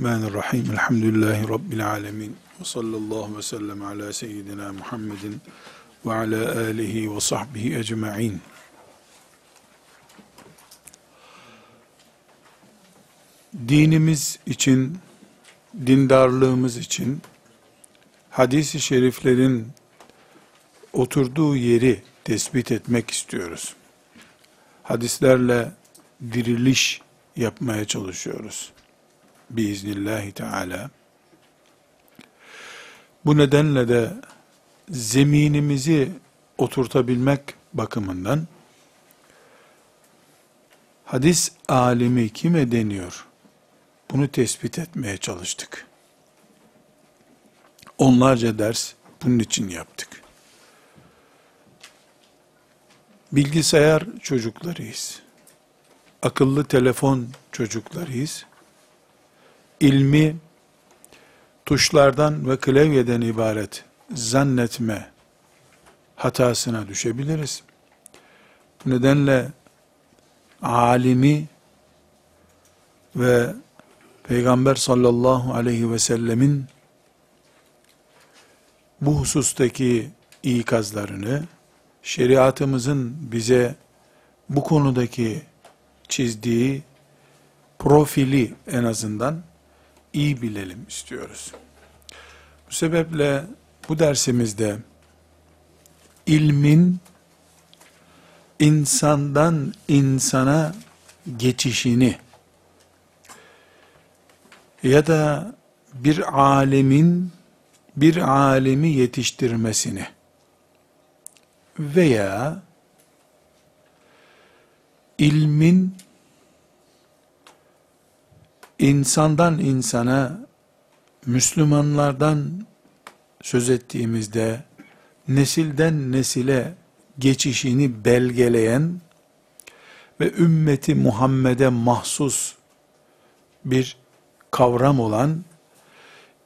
Bismillahirrahmanirrahim. Elhamdülillahi Rabbil alemin. Ve sallallahu ve sellem ala seyyidina Muhammedin ve ala alihi ve sahbihi ecma'in. Dinimiz için, dindarlığımız için hadis-i şeriflerin oturduğu yeri tespit etmek istiyoruz. Hadislerle diriliş yapmaya çalışıyoruz biiznillahü teala. Bu nedenle de zeminimizi oturtabilmek bakımından hadis alimi kime deniyor? Bunu tespit etmeye çalıştık. Onlarca ders bunun için yaptık. Bilgisayar çocuklarıyız. Akıllı telefon çocuklarıyız ilmi tuşlardan ve klavyeden ibaret zannetme hatasına düşebiliriz. Bu nedenle alimi ve Peygamber sallallahu aleyhi ve sellemin bu husustaki ikazlarını, şeriatımızın bize bu konudaki çizdiği profili en azından iyi bilelim istiyoruz. Bu sebeple bu dersimizde ilmin insandan insana geçişini ya da bir alemin bir alemi yetiştirmesini veya ilmin insandan insana, Müslümanlardan söz ettiğimizde, nesilden nesile geçişini belgeleyen ve ümmeti Muhammed'e mahsus bir kavram olan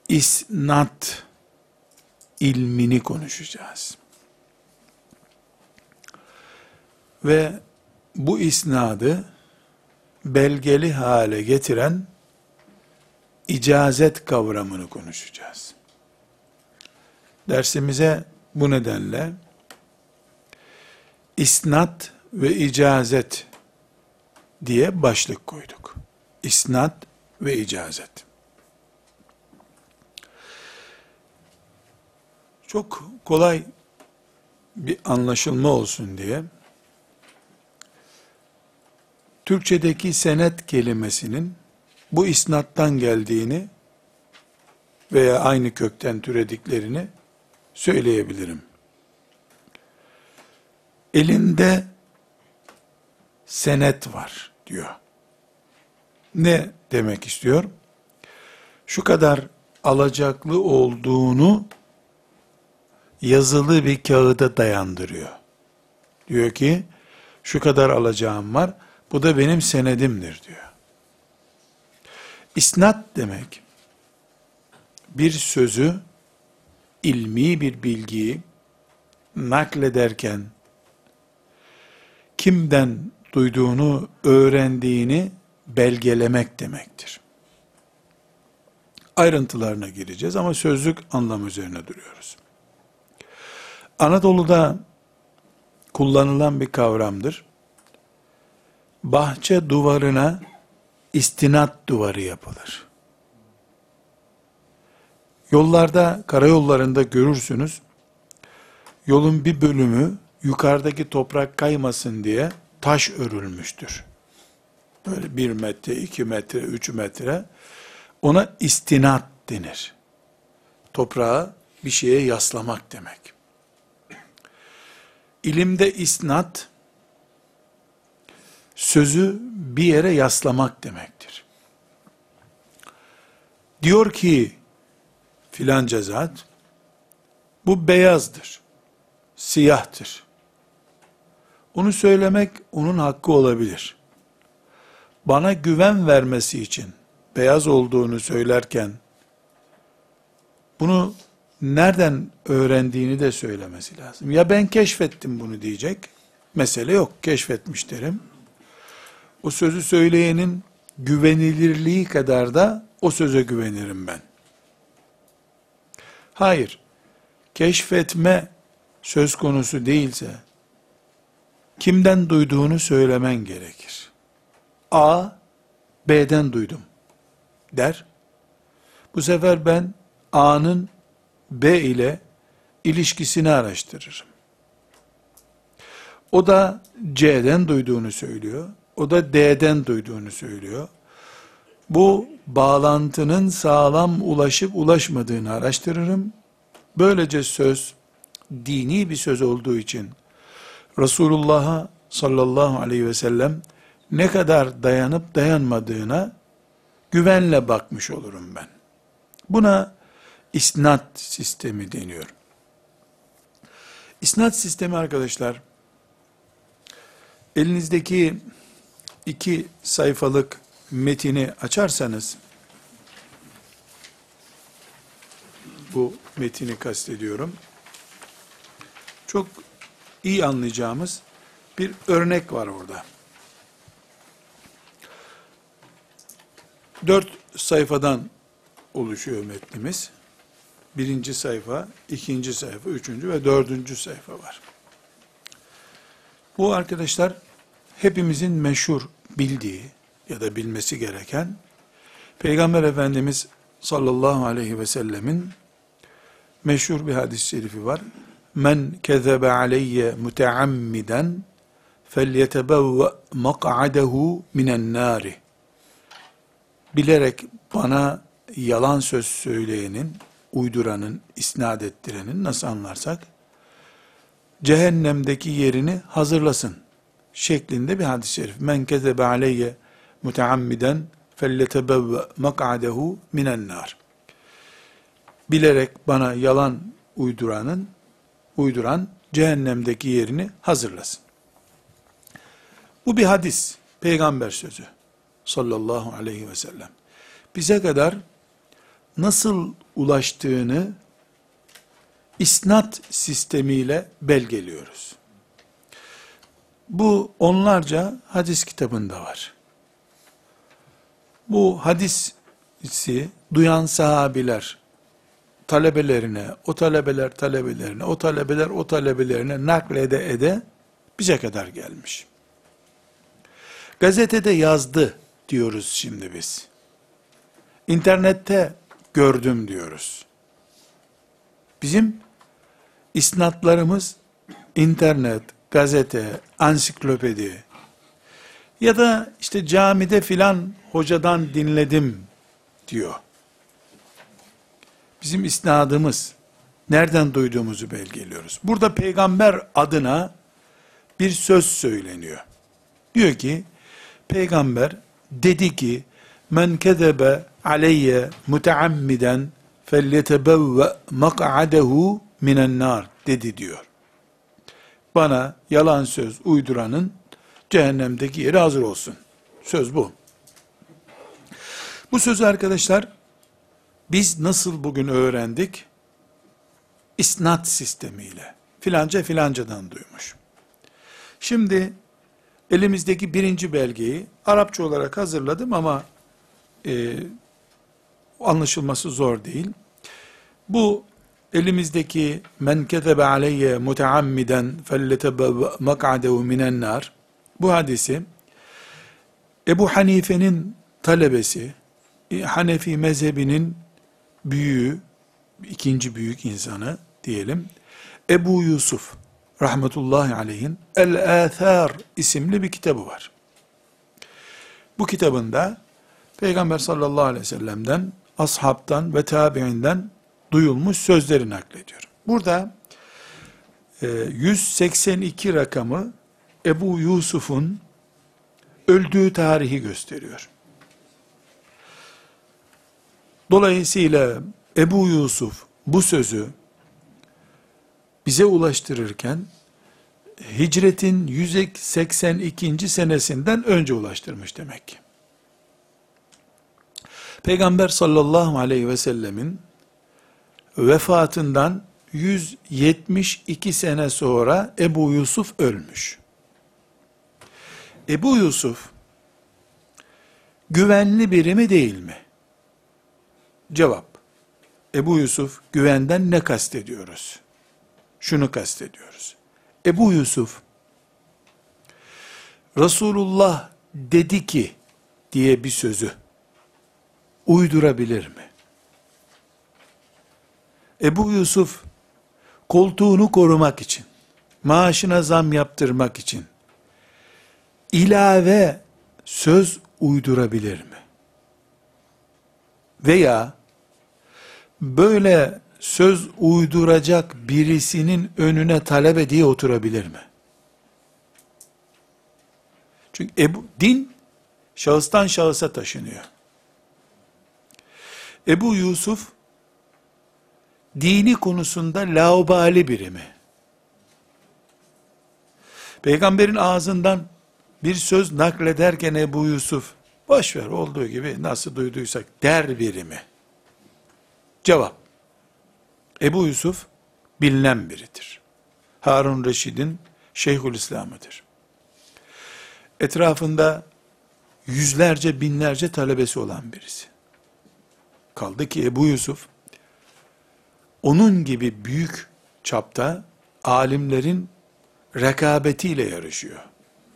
isnat ilmini konuşacağız. Ve bu isnadı belgeli hale getiren icazet kavramını konuşacağız. Dersimize bu nedenle isnat ve icazet diye başlık koyduk. İsnat ve icazet. Çok kolay bir anlaşılma olsun diye Türkçedeki senet kelimesinin bu isnattan geldiğini veya aynı kökten türediklerini söyleyebilirim. Elinde senet var diyor. Ne demek istiyor? Şu kadar alacaklı olduğunu yazılı bir kağıda dayandırıyor. Diyor ki şu kadar alacağım var. Bu da benim senedimdir diyor. İsnat demek, bir sözü, ilmi bir bilgiyi naklederken, kimden duyduğunu, öğrendiğini belgelemek demektir. Ayrıntılarına gireceğiz ama sözlük anlam üzerine duruyoruz. Anadolu'da kullanılan bir kavramdır. Bahçe duvarına istinat duvarı yapılır. Yollarda, karayollarında görürsünüz, yolun bir bölümü yukarıdaki toprak kaymasın diye taş örülmüştür. Böyle bir metre, iki metre, üç metre. Ona istinat denir. Toprağa bir şeye yaslamak demek. İlimde isnat, sözü bir yere yaslamak demektir. Diyor ki filanca zat, bu beyazdır, siyahtır. Onu söylemek onun hakkı olabilir. Bana güven vermesi için beyaz olduğunu söylerken bunu nereden öğrendiğini de söylemesi lazım. Ya ben keşfettim bunu diyecek. Mesele yok. Keşfetmiş derim o sözü söyleyenin güvenilirliği kadar da o söze güvenirim ben. Hayır, keşfetme söz konusu değilse, kimden duyduğunu söylemen gerekir. A, B'den duydum der. Bu sefer ben A'nın B ile ilişkisini araştırırım. O da C'den duyduğunu söylüyor. O da D'den duyduğunu söylüyor. Bu bağlantının sağlam ulaşıp ulaşmadığını araştırırım. Böylece söz dini bir söz olduğu için Resulullah'a sallallahu aleyhi ve sellem ne kadar dayanıp dayanmadığına güvenle bakmış olurum ben. Buna isnat sistemi deniyor. İsnat sistemi arkadaşlar, elinizdeki iki sayfalık metini açarsanız, bu metini kastediyorum, çok iyi anlayacağımız bir örnek var orada. Dört sayfadan oluşuyor metnimiz. Birinci sayfa, ikinci sayfa, üçüncü ve dördüncü sayfa var. Bu arkadaşlar hepimizin meşhur bildiği ya da bilmesi gereken Peygamber Efendimiz sallallahu aleyhi ve sellemin meşhur bir hadis-i şerifi var. Men kezebe aleyye muteammiden felyetebevve mak'adehu minen nari. Bilerek bana yalan söz söyleyenin, uyduranın, isnat ettirenin nasıl anlarsak, cehennemdeki yerini hazırlasın şeklinde bir hadis-i şerif. Men kezebe aleyye muteammiden felletebevve mak'adehu minen nar. Bilerek bana yalan uyduranın, uyduran cehennemdeki yerini hazırlasın. Bu bir hadis, peygamber sözü sallallahu aleyhi ve sellem. Bize kadar nasıl ulaştığını isnat sistemiyle belgeliyoruz. Bu onlarca hadis kitabında var. Bu hadisi duyan sahabiler talebelerine, o talebeler talebelerine, o talebeler o talebelerine naklede ede bize kadar gelmiş. Gazetede yazdı diyoruz şimdi biz. İnternette gördüm diyoruz. Bizim isnatlarımız internet, gazete, ansiklopedi ya da işte camide filan hocadan dinledim diyor. Bizim isnadımız nereden duyduğumuzu belgeliyoruz. Burada peygamber adına bir söz söyleniyor. Diyor ki peygamber dedi ki men kezebe aleyye muteammiden felyetebevve mak'adehu minen nar dedi diyor. Bana yalan söz uyduranın cehennemdeki yeri hazır olsun. Söz bu. Bu sözü arkadaşlar biz nasıl bugün öğrendik? İsnat sistemiyle. Filanca filancadan duymuş. Şimdi elimizdeki birinci belgeyi Arapça olarak hazırladım ama e, anlaşılması zor değil. Bu elimizdeki men kezebe aleyye muteammiden felletebe mak'adehu minen nar bu hadisi Ebu Hanife'nin talebesi e, Hanefi mezhebinin büyüğü ikinci büyük insanı diyelim Ebu Yusuf rahmetullahi aleyhin El-Athar isimli bir kitabı var. Bu kitabında Peygamber sallallahu aleyhi ve sellem'den, ashabtan ve tabiinden duyulmuş sözleri naklediyor. Burada 182 e, rakamı Ebu Yusuf'un öldüğü tarihi gösteriyor. Dolayısıyla Ebu Yusuf bu sözü bize ulaştırırken hicretin 182. senesinden önce ulaştırmış demek ki. Peygamber sallallahu aleyhi ve sellemin vefatından 172 sene sonra Ebu Yusuf ölmüş. Ebu Yusuf güvenli biri mi değil mi? Cevap. Ebu Yusuf güvenden ne kastediyoruz? Şunu kastediyoruz. Ebu Yusuf Resulullah dedi ki diye bir sözü uydurabilir mi? Ebu Yusuf koltuğunu korumak için, maaşına zam yaptırmak için ilave söz uydurabilir mi? Veya böyle söz uyduracak birisinin önüne talebe diye oturabilir mi? Çünkü Ebu, din şahıstan şahısa taşınıyor. Ebu Yusuf dini konusunda laubali biri mi? Peygamberin ağzından bir söz naklederken Ebu Yusuf, boş ver olduğu gibi nasıl duyduysak der biri mi? Cevap, Ebu Yusuf bilinen biridir. Harun Reşid'in Şeyhülislam'ıdır. Etrafında yüzlerce binlerce talebesi olan birisi. Kaldı ki Ebu Yusuf, onun gibi büyük çapta alimlerin rekabetiyle yarışıyor.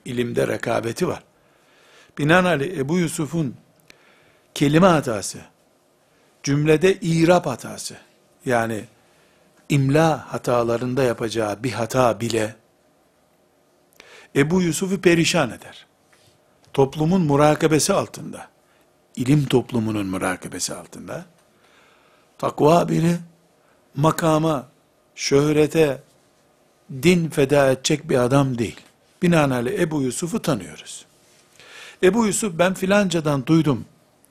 İlimde rekabeti var. Binaenaleyh Ebu Yusuf'un kelime hatası, cümlede irap hatası, yani imla hatalarında yapacağı bir hata bile, Ebu Yusuf'u perişan eder. Toplumun murakabesi altında, ilim toplumunun murakabesi altında, takva biri, makama, şöhrete, din feda edecek bir adam değil. Binaenaleyh Ebu Yusuf'u tanıyoruz. Ebu Yusuf ben filancadan duydum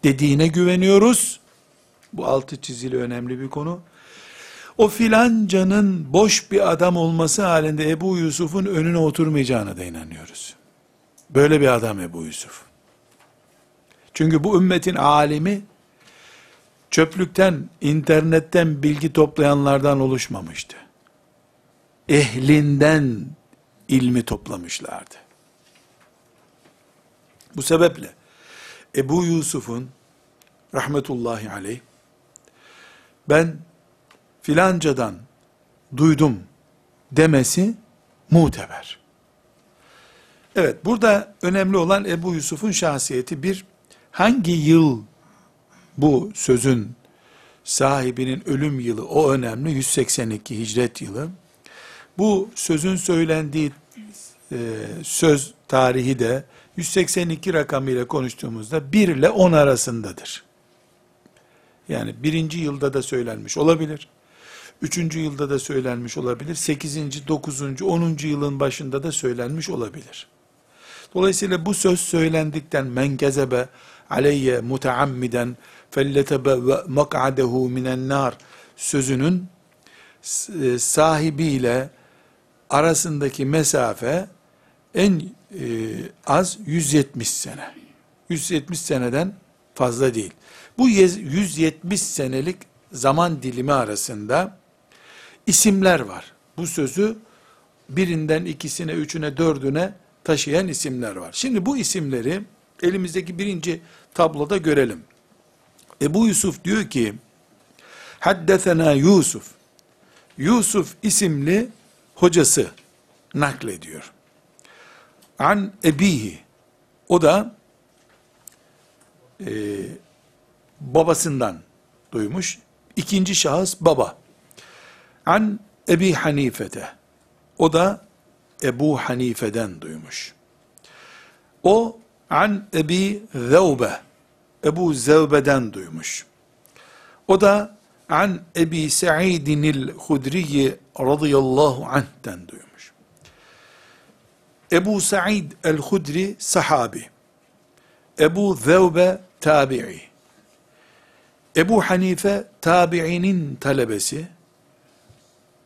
dediğine güveniyoruz. Bu altı çizili önemli bir konu. O filancanın boş bir adam olması halinde Ebu Yusuf'un önüne oturmayacağına da inanıyoruz. Böyle bir adam Ebu Yusuf. Çünkü bu ümmetin alimi çöplükten, internetten bilgi toplayanlardan oluşmamıştı. Ehlinden ilmi toplamışlardı. Bu sebeple Ebu Yusuf'un rahmetullahi aleyh ben filancadan duydum demesi muteber. Evet burada önemli olan Ebu Yusuf'un şahsiyeti bir hangi yıl bu sözün sahibinin ölüm yılı o önemli 182 hicret yılı. Bu sözün söylendiği e, söz tarihi de 182 rakamıyla konuştuğumuzda 1 ile 10 arasındadır. Yani birinci yılda da söylenmiş olabilir. Üçüncü yılda da söylenmiş olabilir. Sekizinci, dokuzuncu, onuncu yılın başında da söylenmiş olabilir. Dolayısıyla bu söz söylendikten men kezebe aleyye muteammiden ve mak'adehu minen nar sözünün e, sahibiyle arasındaki mesafe en e, az 170 sene. 170 seneden fazla değil. Bu 170 senelik zaman dilimi arasında isimler var. Bu sözü birinden ikisine, üçüne, dördüne taşıyan isimler var. Şimdi bu isimleri elimizdeki birinci tabloda görelim. Ebu Yusuf diyor ki, Haddesena Yusuf. Yusuf isimli hocası naklediyor. An ebihi. O da e, babasından duymuş. İkinci şahıs baba. An Ebi Hanife'de. O da Ebu Hanife'den duymuş. O an Ebi Zevbe. Ebu Zevbe'den duymuş. O da an Ebi Sa'idinil Hudriyi radıyallahu anh'ten duymuş. Ebu Sa'id el-Hudri sahabi. Ebu Zevbe tabi'i. Ebu Hanife tabi'inin talebesi.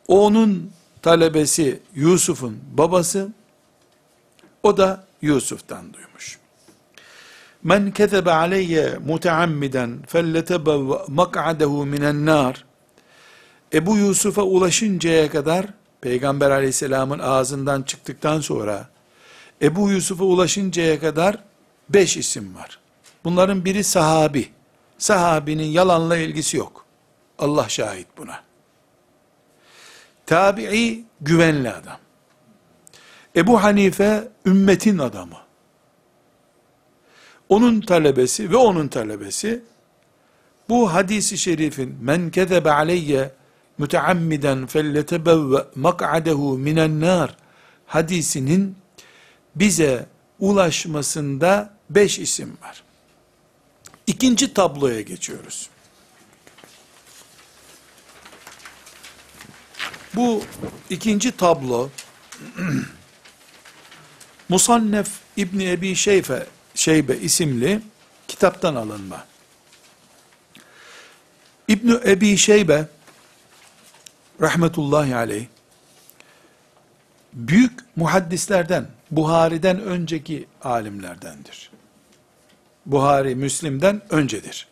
Onun talebesi Yusuf'un babası. O da Yusuf'tan duymuş. Men kezebe aleyye muteammiden felletebe mak'adehu minen nar. Ebu Yusuf'a ulaşıncaya kadar Peygamber aleyhisselamın ağzından çıktıktan sonra Ebu Yusuf'a ulaşıncaya kadar beş isim var. Bunların biri sahabi. Sahabinin yalanla ilgisi yok. Allah şahit buna. Tabi'i güvenli adam. Ebu Hanife ümmetin adamı. Onun talebesi ve onun talebesi bu hadisi şerifin men kezebe aleyye müteammiden felletebevve mak'adehu minen nar hadisinin bize ulaşmasında beş isim var. İkinci tabloya geçiyoruz. Bu ikinci tablo Musannef İbni Ebi Şeyfe, Şeybe isimli kitaptan alınma. İbni Ebi Şeybe rahmetullahi aleyh büyük muhaddislerden, Buhari'den önceki alimlerdendir. Buhari, Müslim'den öncedir.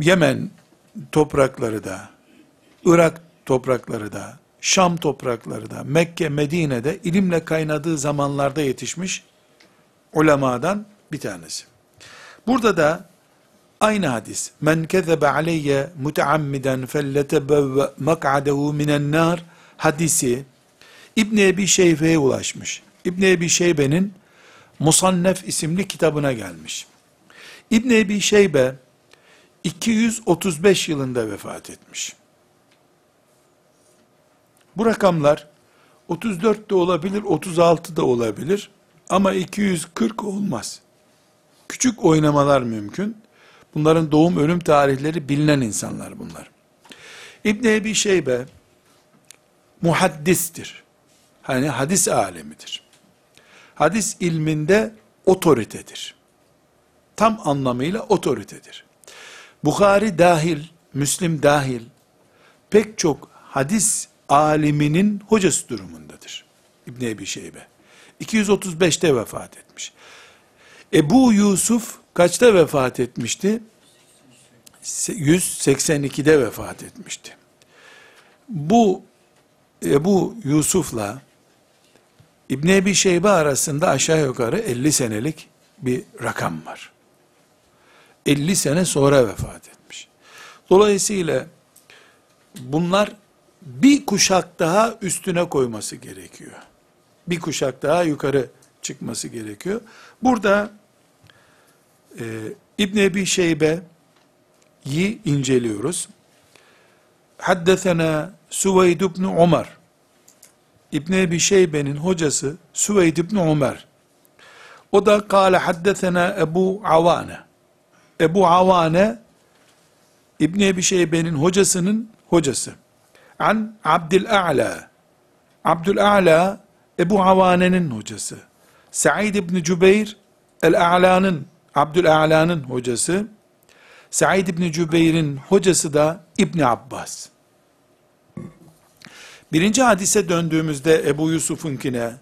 Yemen toprakları da, Irak toprakları da, Şam toprakları da, Mekke, Medine'de ilimle kaynadığı zamanlarda yetişmiş ulemadan bir tanesi. Burada da aynı hadis. Men kezebe aleyye muteammiden felletebevve mak'adehu minen nar hadisi İbn Ebi Şeybe'ye ulaşmış. İbn Ebi Şeybe'nin Musannef isimli kitabına gelmiş. İbn Ebi Şeybe 235 yılında vefat etmiş. Bu rakamlar 34 de olabilir, 36 da olabilir ama 240 olmaz. Küçük oynamalar mümkün. Bunların doğum ölüm tarihleri bilinen insanlar bunlar. İbn Ebi Şeybe muhaddistir. Hani hadis alemidir. Hadis ilminde otoritedir. Tam anlamıyla otoritedir. Bukhari dahil, Müslim dahil pek çok hadis aliminin hocası durumundadır. İbn Ebi Şeybe. 235'te vefat etmiş. Ebu Yusuf kaçta vefat etmişti? 182'de vefat etmişti. Bu Ebu Yusuf'la İbn Ebi Şeybe arasında aşağı yukarı 50 senelik bir rakam var. 50 sene sonra vefat etmiş. Dolayısıyla bunlar bir kuşak daha üstüne koyması gerekiyor. Bir kuşak daha yukarı çıkması gerekiyor. Burada e, İbn Ebi Şeybe'yi inceliyoruz. Haddesena Süveyd ibn Ömer. İbn Ebi Şeybe'nin hocası Süveyd ibn Ömer. O da kâle haddesena Ebu Avane. Ebu Avane İbn Ebi Şeybe'nin hocasının hocası. An Abdül'A'la. Abdül'A'la Ebu Avane'nin hocası. Said ibn Cübeyr El-A'la'nın Abdül'A'la'nın hocası. Said ibn Cübeyr'in hocası da İbn Abbas. Birinci hadise döndüğümüzde Ebu Yusuf'unkine,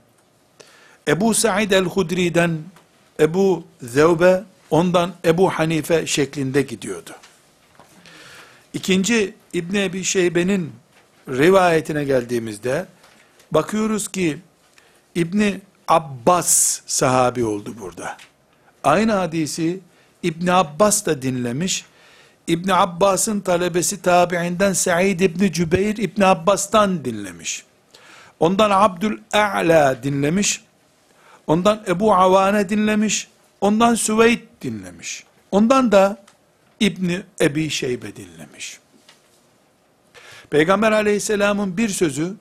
Ebu Said el-Hudri'den Ebu Zevbe, ondan Ebu Hanife şeklinde gidiyordu. İkinci İbn Ebi Şeybe'nin rivayetine geldiğimizde bakıyoruz ki İbni Abbas sahabi oldu burada. Aynı hadisi İbn Abbas da dinlemiş. İbn Abbas'ın talebesi tabiinden Said İbni Cübeyr İbn Abbas'tan dinlemiş. Ondan Abdül A'la dinlemiş. Ondan Ebu Avane dinlemiş. Ondan Süveyd dinlemiş. Ondan da İbni Ebi Şeybe dinlemiş. Peygamber aleyhisselamın bir sözü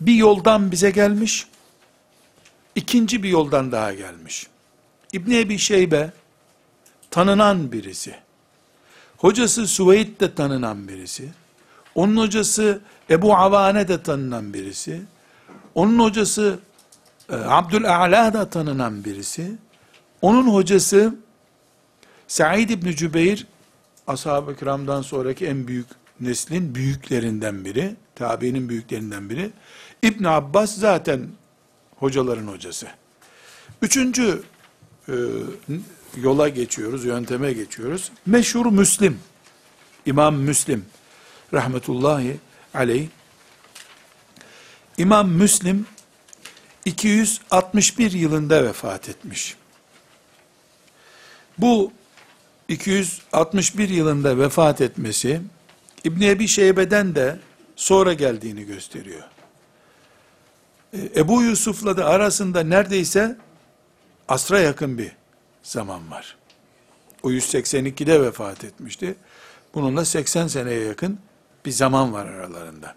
bir yoldan bize gelmiş, ikinci bir yoldan daha gelmiş. İbni Ebi Şeybe tanınan birisi. Hocası Süveyd de tanınan birisi. Onun hocası Ebu Avane de tanınan birisi. Onun hocası e, Abdül'A'la da tanınan birisi. Onun hocası Said İbni Cübeyr, ashab-ı kiramdan sonraki en büyük neslin büyüklerinden biri, tabiinin büyüklerinden biri. İbn Abbas zaten hocaların hocası. Üçüncü e, yola geçiyoruz, yönteme geçiyoruz. Meşhur Müslim, İmam Müslim, rahmetullahi aleyh, İmam Müslim, 261 yılında vefat etmiş. Bu 261 yılında vefat etmesi İbn Ebi Şeybe'den de sonra geldiğini gösteriyor. E, Ebu Yusuf'la da arasında neredeyse asra yakın bir zaman var. O 182'de vefat etmişti. Bununla 80 seneye yakın bir zaman var aralarında.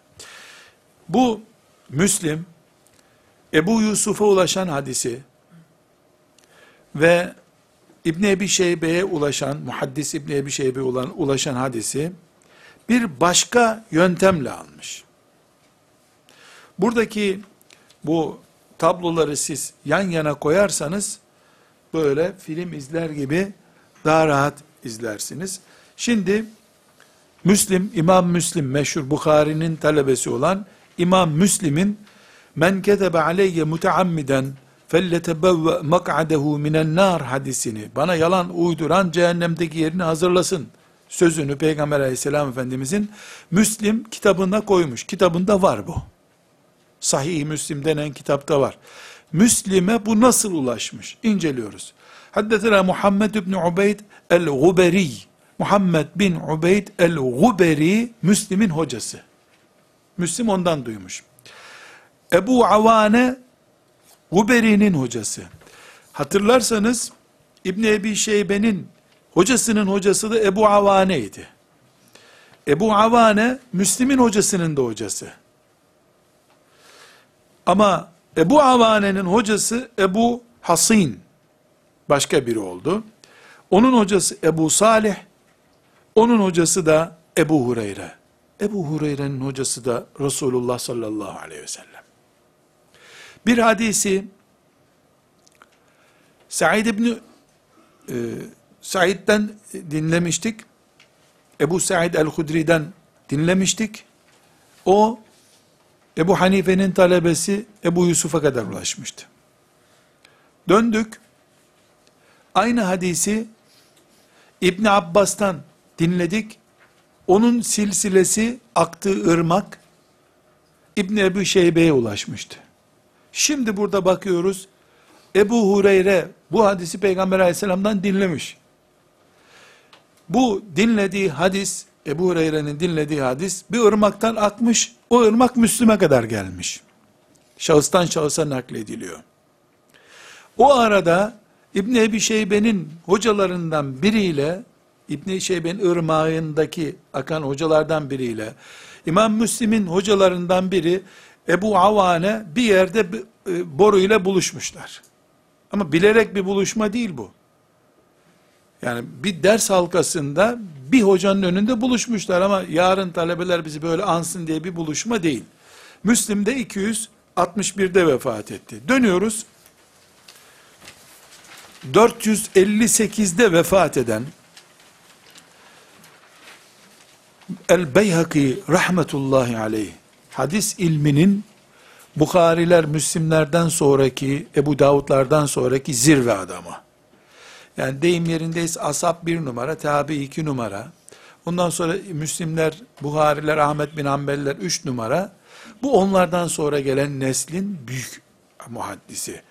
Bu Müslim Ebu Yusuf'a ulaşan hadisi ve İbn Ebi Şeybe'ye ulaşan, muhaddis İbn Ebi Şeybe'ye ulaşan hadisi bir başka yöntemle almış. Buradaki bu tabloları siz yan yana koyarsanız böyle film izler gibi daha rahat izlersiniz. Şimdi Müslim, İmam Müslim meşhur Bukhari'nin talebesi olan İmam Müslim'in men ketebe aleyye muteammiden felletebevve mak'adehu minen nar hadisini bana yalan uyduran cehennemdeki yerini hazırlasın sözünü Peygamber aleyhisselam efendimizin Müslim kitabına koymuş. Kitabında var bu. Sahih Müslim denen kitapta var. Müslim'e bu nasıl ulaşmış? İnceliyoruz. Haddetena Muhammed ibn Ubeyd el-Guberi. Muhammed bin Ubeyd el-Guberi Müslim'in hocası. Müslim ondan duymuş. Ebu Avane Guberi'nin hocası. Hatırlarsanız İbn Ebi Şeybe'nin hocasının hocası da Ebu Avane'ydi. Ebu Avane Müslim'in hocasının da hocası. Ama Ebu Avane'nin hocası Ebu Hasin başka biri oldu. Onun hocası Ebu Salih, onun hocası da Ebu Hureyre. Ebu Hureyre'nin hocası da Resulullah sallallahu aleyhi ve sellem. Bir hadisi Said İbni e, Said'den dinlemiştik. Ebu Said el-Hudri'den dinlemiştik. O Ebu Hanife'nin talebesi Ebu Yusuf'a kadar ulaşmıştı. Döndük. Aynı hadisi İbn Abbas'tan dinledik. Onun silsilesi aktığı ırmak İbn Ebu Şeybe'ye ulaşmıştı. Şimdi burada bakıyoruz. Ebu Hureyre bu hadisi Peygamber aleyhisselamdan dinlemiş. Bu dinlediği hadis, Ebu Hureyre'nin dinlediği hadis bir ırmaktan akmış, o ırmak Müslüme kadar gelmiş. Şahıstan şahısa naklediliyor. O arada İbn Ebi Şeybe'nin hocalarından biriyle İbn Şeybe'nin ırmağındaki akan hocalardan biriyle İmam Müslim'in hocalarından biri Ebu Avane bir yerde e, boruyla buluşmuşlar. Ama bilerek bir buluşma değil bu. Yani bir ders halkasında bir hocanın önünde buluşmuşlar ama yarın talebeler bizi böyle ansın diye bir buluşma değil. Müslim de 261'de vefat etti. Dönüyoruz. 458'de vefat eden El Beyhaki rahmetullahi aleyh hadis ilminin Bukhariler, Müslimlerden sonraki, Ebu Davudlardan sonraki zirve adamı. Yani deyim yerindeyiz asap bir numara, tabi iki numara. Ondan sonra Müslimler, Buhariler, Ahmet bin Hanbeliler üç numara. Bu onlardan sonra gelen neslin büyük muhaddisi.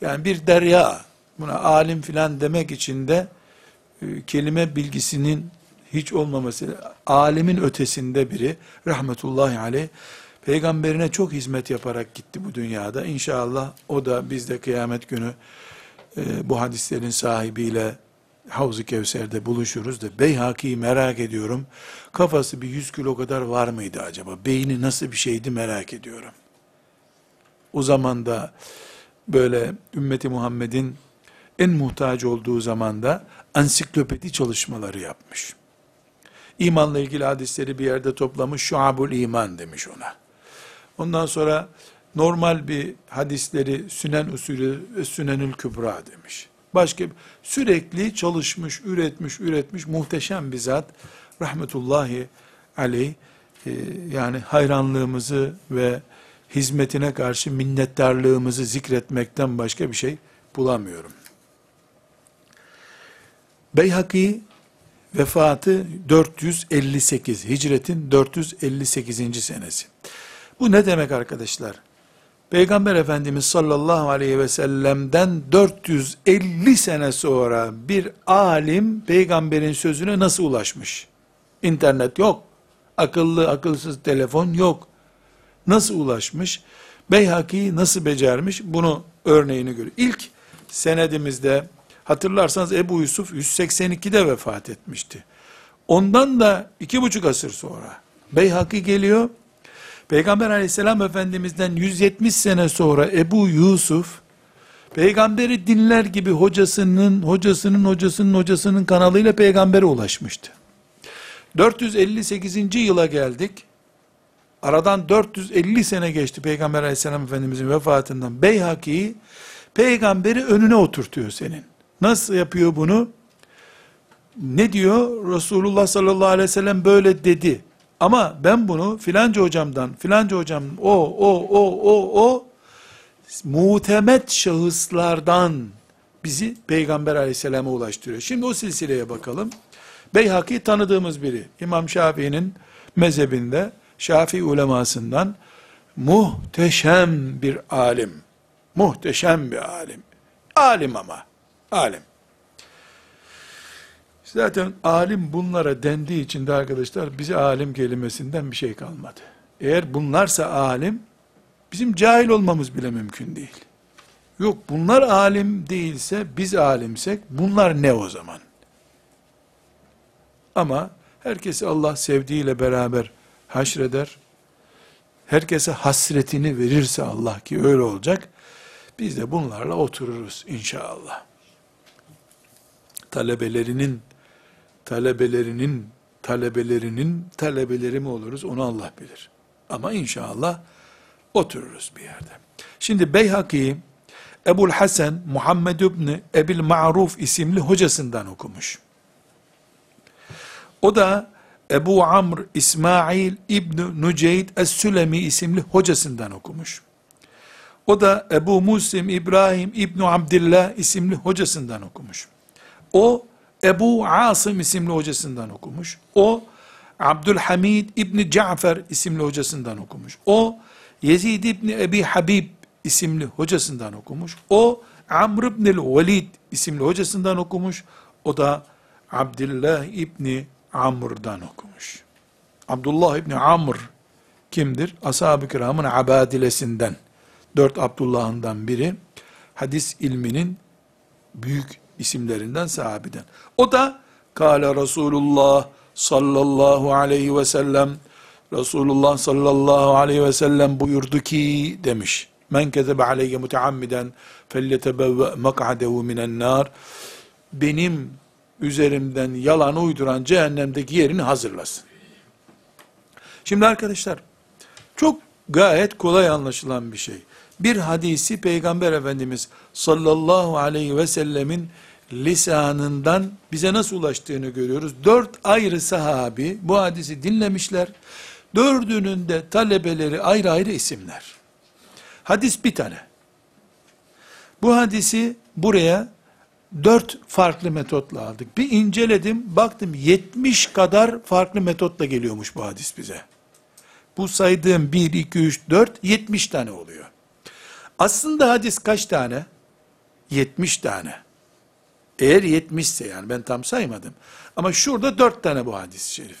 Yani bir derya, buna alim filan demek için de e, kelime bilgisinin hiç olmaması, alimin ötesinde biri, rahmetullahi aleyh, peygamberine çok hizmet yaparak gitti bu dünyada. İnşallah o da biz de kıyamet günü e, bu hadislerin sahibiyle Havz-ı Kevser'de buluşuruz da Beyhaki'yi merak ediyorum. Kafası bir yüz kilo kadar var mıydı acaba? Beyni nasıl bir şeydi merak ediyorum. O zaman da böyle ümmeti Muhammed'in en muhtaç olduğu zamanda ansiklopedi çalışmaları yapmış. İmanla ilgili hadisleri bir yerde toplamış, şuabul iman demiş ona. Ondan sonra normal bir hadisleri sünen usulü sünenül kübra demiş. Başka sürekli çalışmış, üretmiş, üretmiş muhteşem bir zat. Rahmetullahi aleyh e, yani hayranlığımızı ve hizmetine karşı minnettarlığımızı zikretmekten başka bir şey bulamıyorum. Beyhaki vefatı 458, hicretin 458. senesi. Bu ne demek arkadaşlar? Peygamber Efendimiz sallallahu aleyhi ve sellem'den 450 sene sonra bir alim peygamberin sözüne nasıl ulaşmış? İnternet yok. Akıllı akılsız telefon yok. Nasıl ulaşmış? Beyhaki nasıl becermiş? Bunu örneğini görüyor. İlk senedimizde hatırlarsanız Ebu Yusuf 182'de vefat etmişti. Ondan da iki buçuk asır sonra Beyhaki geliyor. Peygamber aleyhisselam efendimizden 170 sene sonra Ebu Yusuf peygamberi dinler gibi hocasının hocasının hocasının hocasının kanalıyla peygambere ulaşmıştı. 458. yıla geldik. Aradan 450 sene geçti Peygamber aleyhisselam efendimizin vefatından. Beyhaki'yi peygamberi önüne oturtuyor senin. Nasıl yapıyor bunu? Ne diyor? Resulullah sallallahu aleyhi ve sellem böyle dedi. Ama ben bunu filanca hocamdan, filanca hocam o, o, o, o, o muhtemet şahıslardan bizi Peygamber aleyhisselama ulaştırıyor. Şimdi o silsileye bakalım. Beyhaki tanıdığımız biri. İmam Şafii'nin mezhebinde, Şafii ulemasından muhteşem bir alim. Muhteşem bir alim. Alim ama. Alim. Zaten alim bunlara dendiği için de arkadaşlar bize alim kelimesinden bir şey kalmadı. Eğer bunlarsa alim, bizim cahil olmamız bile mümkün değil. Yok bunlar alim değilse biz alimsek bunlar ne o zaman? Ama herkesi Allah sevdiğiyle beraber haşreder. Herkese hasretini verirse Allah ki öyle olacak. Biz de bunlarla otururuz inşallah. Talebelerinin talebelerinin talebelerinin talebeleri mi oluruz onu Allah bilir. Ama inşallah otururuz bir yerde. Şimdi Beyhaki Ebul Hasan Muhammed İbni Ebil Ma'ruf isimli hocasından okumuş. O da Ebu Amr İsmail İbni Nuceyd Es-Sülemi isimli hocasından okumuş. O da Ebu Muslim İbrahim İbni Abdillah isimli hocasından okumuş. O Ebu Asım isimli hocasından okumuş. O Abdülhamid İbni Cafer isimli hocasından okumuş. O Yezid İbni Ebi Habib isimli hocasından okumuş. O Amr İbni Velid isimli hocasından okumuş. O da Abdullah İbni Amr'dan okumuş. Abdullah İbni Amr kimdir? Ashab-ı kiramın abadilesinden. Dört Abdullah'ından biri. Hadis ilminin büyük isimlerinden sahabeden. O da Kale Resulullah sallallahu aleyhi ve sellem Resulullah sallallahu aleyhi ve sellem buyurdu ki demiş. Men kezebe aleyye muteammiden felletebevve mak'adehu minen nar. Benim üzerimden yalan uyduran cehennemdeki yerini hazırlasın. Şimdi arkadaşlar çok gayet kolay anlaşılan bir şey. Bir hadisi Peygamber Efendimiz sallallahu aleyhi ve sellemin lisanından bize nasıl ulaştığını görüyoruz. Dört ayrı sahabi bu hadisi dinlemişler. Dördünün de talebeleri ayrı ayrı isimler. Hadis bir tane. Bu hadisi buraya dört farklı metotla aldık. Bir inceledim, baktım 70 kadar farklı metotla geliyormuş bu hadis bize. Bu saydığım 1, 2, 3, 4, 70 tane oluyor. Aslında hadis kaç tane? 70 tane. Eğer 70 ise yani ben tam saymadım. Ama şurada 4 tane bu hadis-i şerif.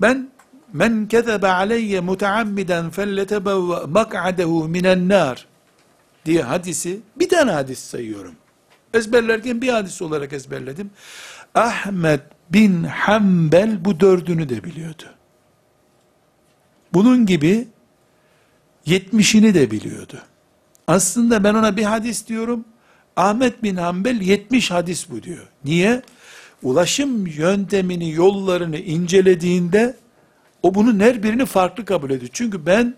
Ben men kezebe aleyye muteammiden felletebevve mak'adehu minen nar diye hadisi bir tane hadis sayıyorum. Ezberlerken bir hadis olarak ezberledim. Ahmet bin Hanbel bu dördünü de biliyordu. Bunun gibi yetmişini de biliyordu. Aslında ben ona bir hadis diyorum. Ahmet bin Hanbel 70 hadis bu diyor. Niye? Ulaşım yöntemini, yollarını incelediğinde o bunun her birini farklı kabul ediyor. Çünkü ben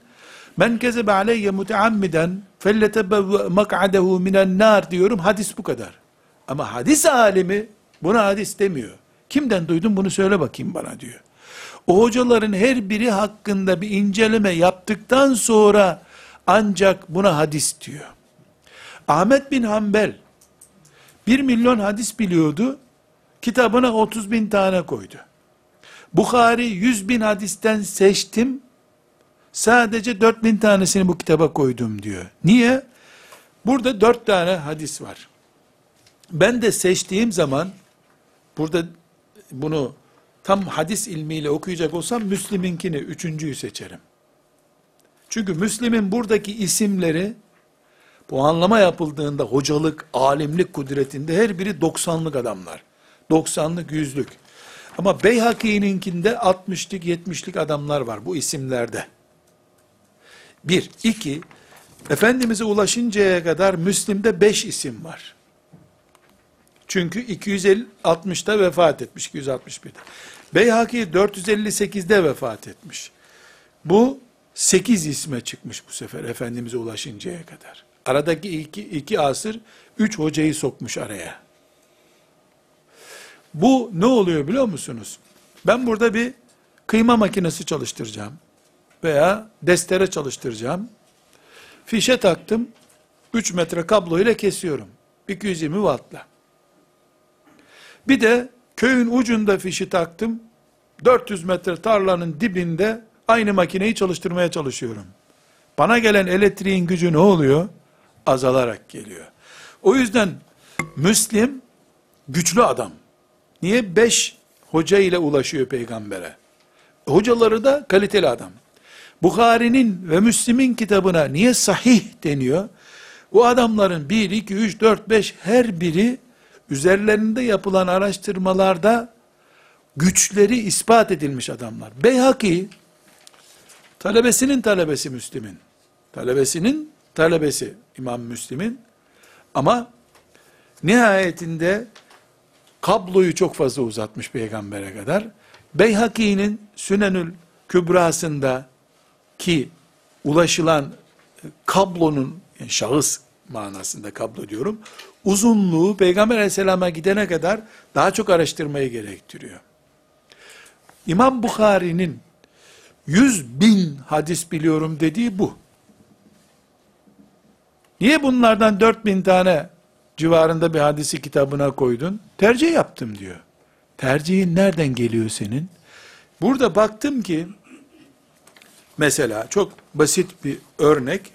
men kezebe aleyye muteammiden felletebevve mak'adehu minen nar diyorum. Hadis bu kadar. Ama hadis alimi buna hadis demiyor. Kimden duydun bunu söyle bakayım bana diyor. O hocaların her biri hakkında bir inceleme yaptıktan sonra ancak buna hadis diyor. Ahmet bin Hanbel 1 milyon hadis biliyordu. Kitabına 30 bin tane koydu. Bukhari 100 bin hadisten seçtim. Sadece 4000 tanesini bu kitaba koydum diyor. Niye? Burada 4 tane hadis var. Ben de seçtiğim zaman burada bunu tam hadis ilmiyle okuyacak olsam Müslim'inkini üçüncüyü seçerim. Çünkü Müslim'in buradaki isimleri bu anlama yapıldığında hocalık, alimlik kudretinde her biri 90'lık adamlar. 90'lık, 100'lük. Ama Beyhaki'ninkinde 60'lık, 70'lik adamlar var bu isimlerde. Bir. iki Efendimiz'e ulaşıncaya kadar Müslim'de 5 isim var. Çünkü 260'da vefat etmiş, 261'de. Beyhaki 458'de vefat etmiş. Bu 8 isme çıkmış bu sefer Efendimiz'e ulaşıncaya kadar. Aradaki iki, iki asır 3 hocayı sokmuş araya. Bu ne oluyor biliyor musunuz? Ben burada bir kıyma makinesi çalıştıracağım. Veya destere çalıştıracağım. Fişe taktım. 3 metre kablo ile kesiyorum. 220 wattla. Bir de köyün ucunda fişi taktım. 400 metre tarlanın dibinde aynı makineyi çalıştırmaya çalışıyorum. Bana gelen elektriğin gücü ne oluyor? Azalarak geliyor. O yüzden Müslim güçlü adam. Niye? Beş hoca ile ulaşıyor peygambere. Hocaları da kaliteli adam. Bukhari'nin ve Müslim'in kitabına niye sahih deniyor? Bu adamların 1, 2, 3, 4, 5 her biri üzerlerinde yapılan araştırmalarda güçleri ispat edilmiş adamlar. Beyhaki talebesinin talebesi Müslim'in. Talebesinin talebesi İmam Müslim'in. Ama nihayetinde kabloyu çok fazla uzatmış peygambere kadar. Beyhaki'nin Sünenül Kübrasında ki ulaşılan kablonun yani şahıs manasında kablo diyorum. Uzunluğu Peygamber aleyhisselama gidene kadar daha çok araştırmayı gerektiriyor. İmam Bukhari'nin 100 bin hadis biliyorum dediği bu. Niye bunlardan 4 bin tane civarında bir hadisi kitabına koydun? Tercih yaptım diyor. Tercihin nereden geliyor senin? Burada baktım ki, mesela çok basit bir örnek,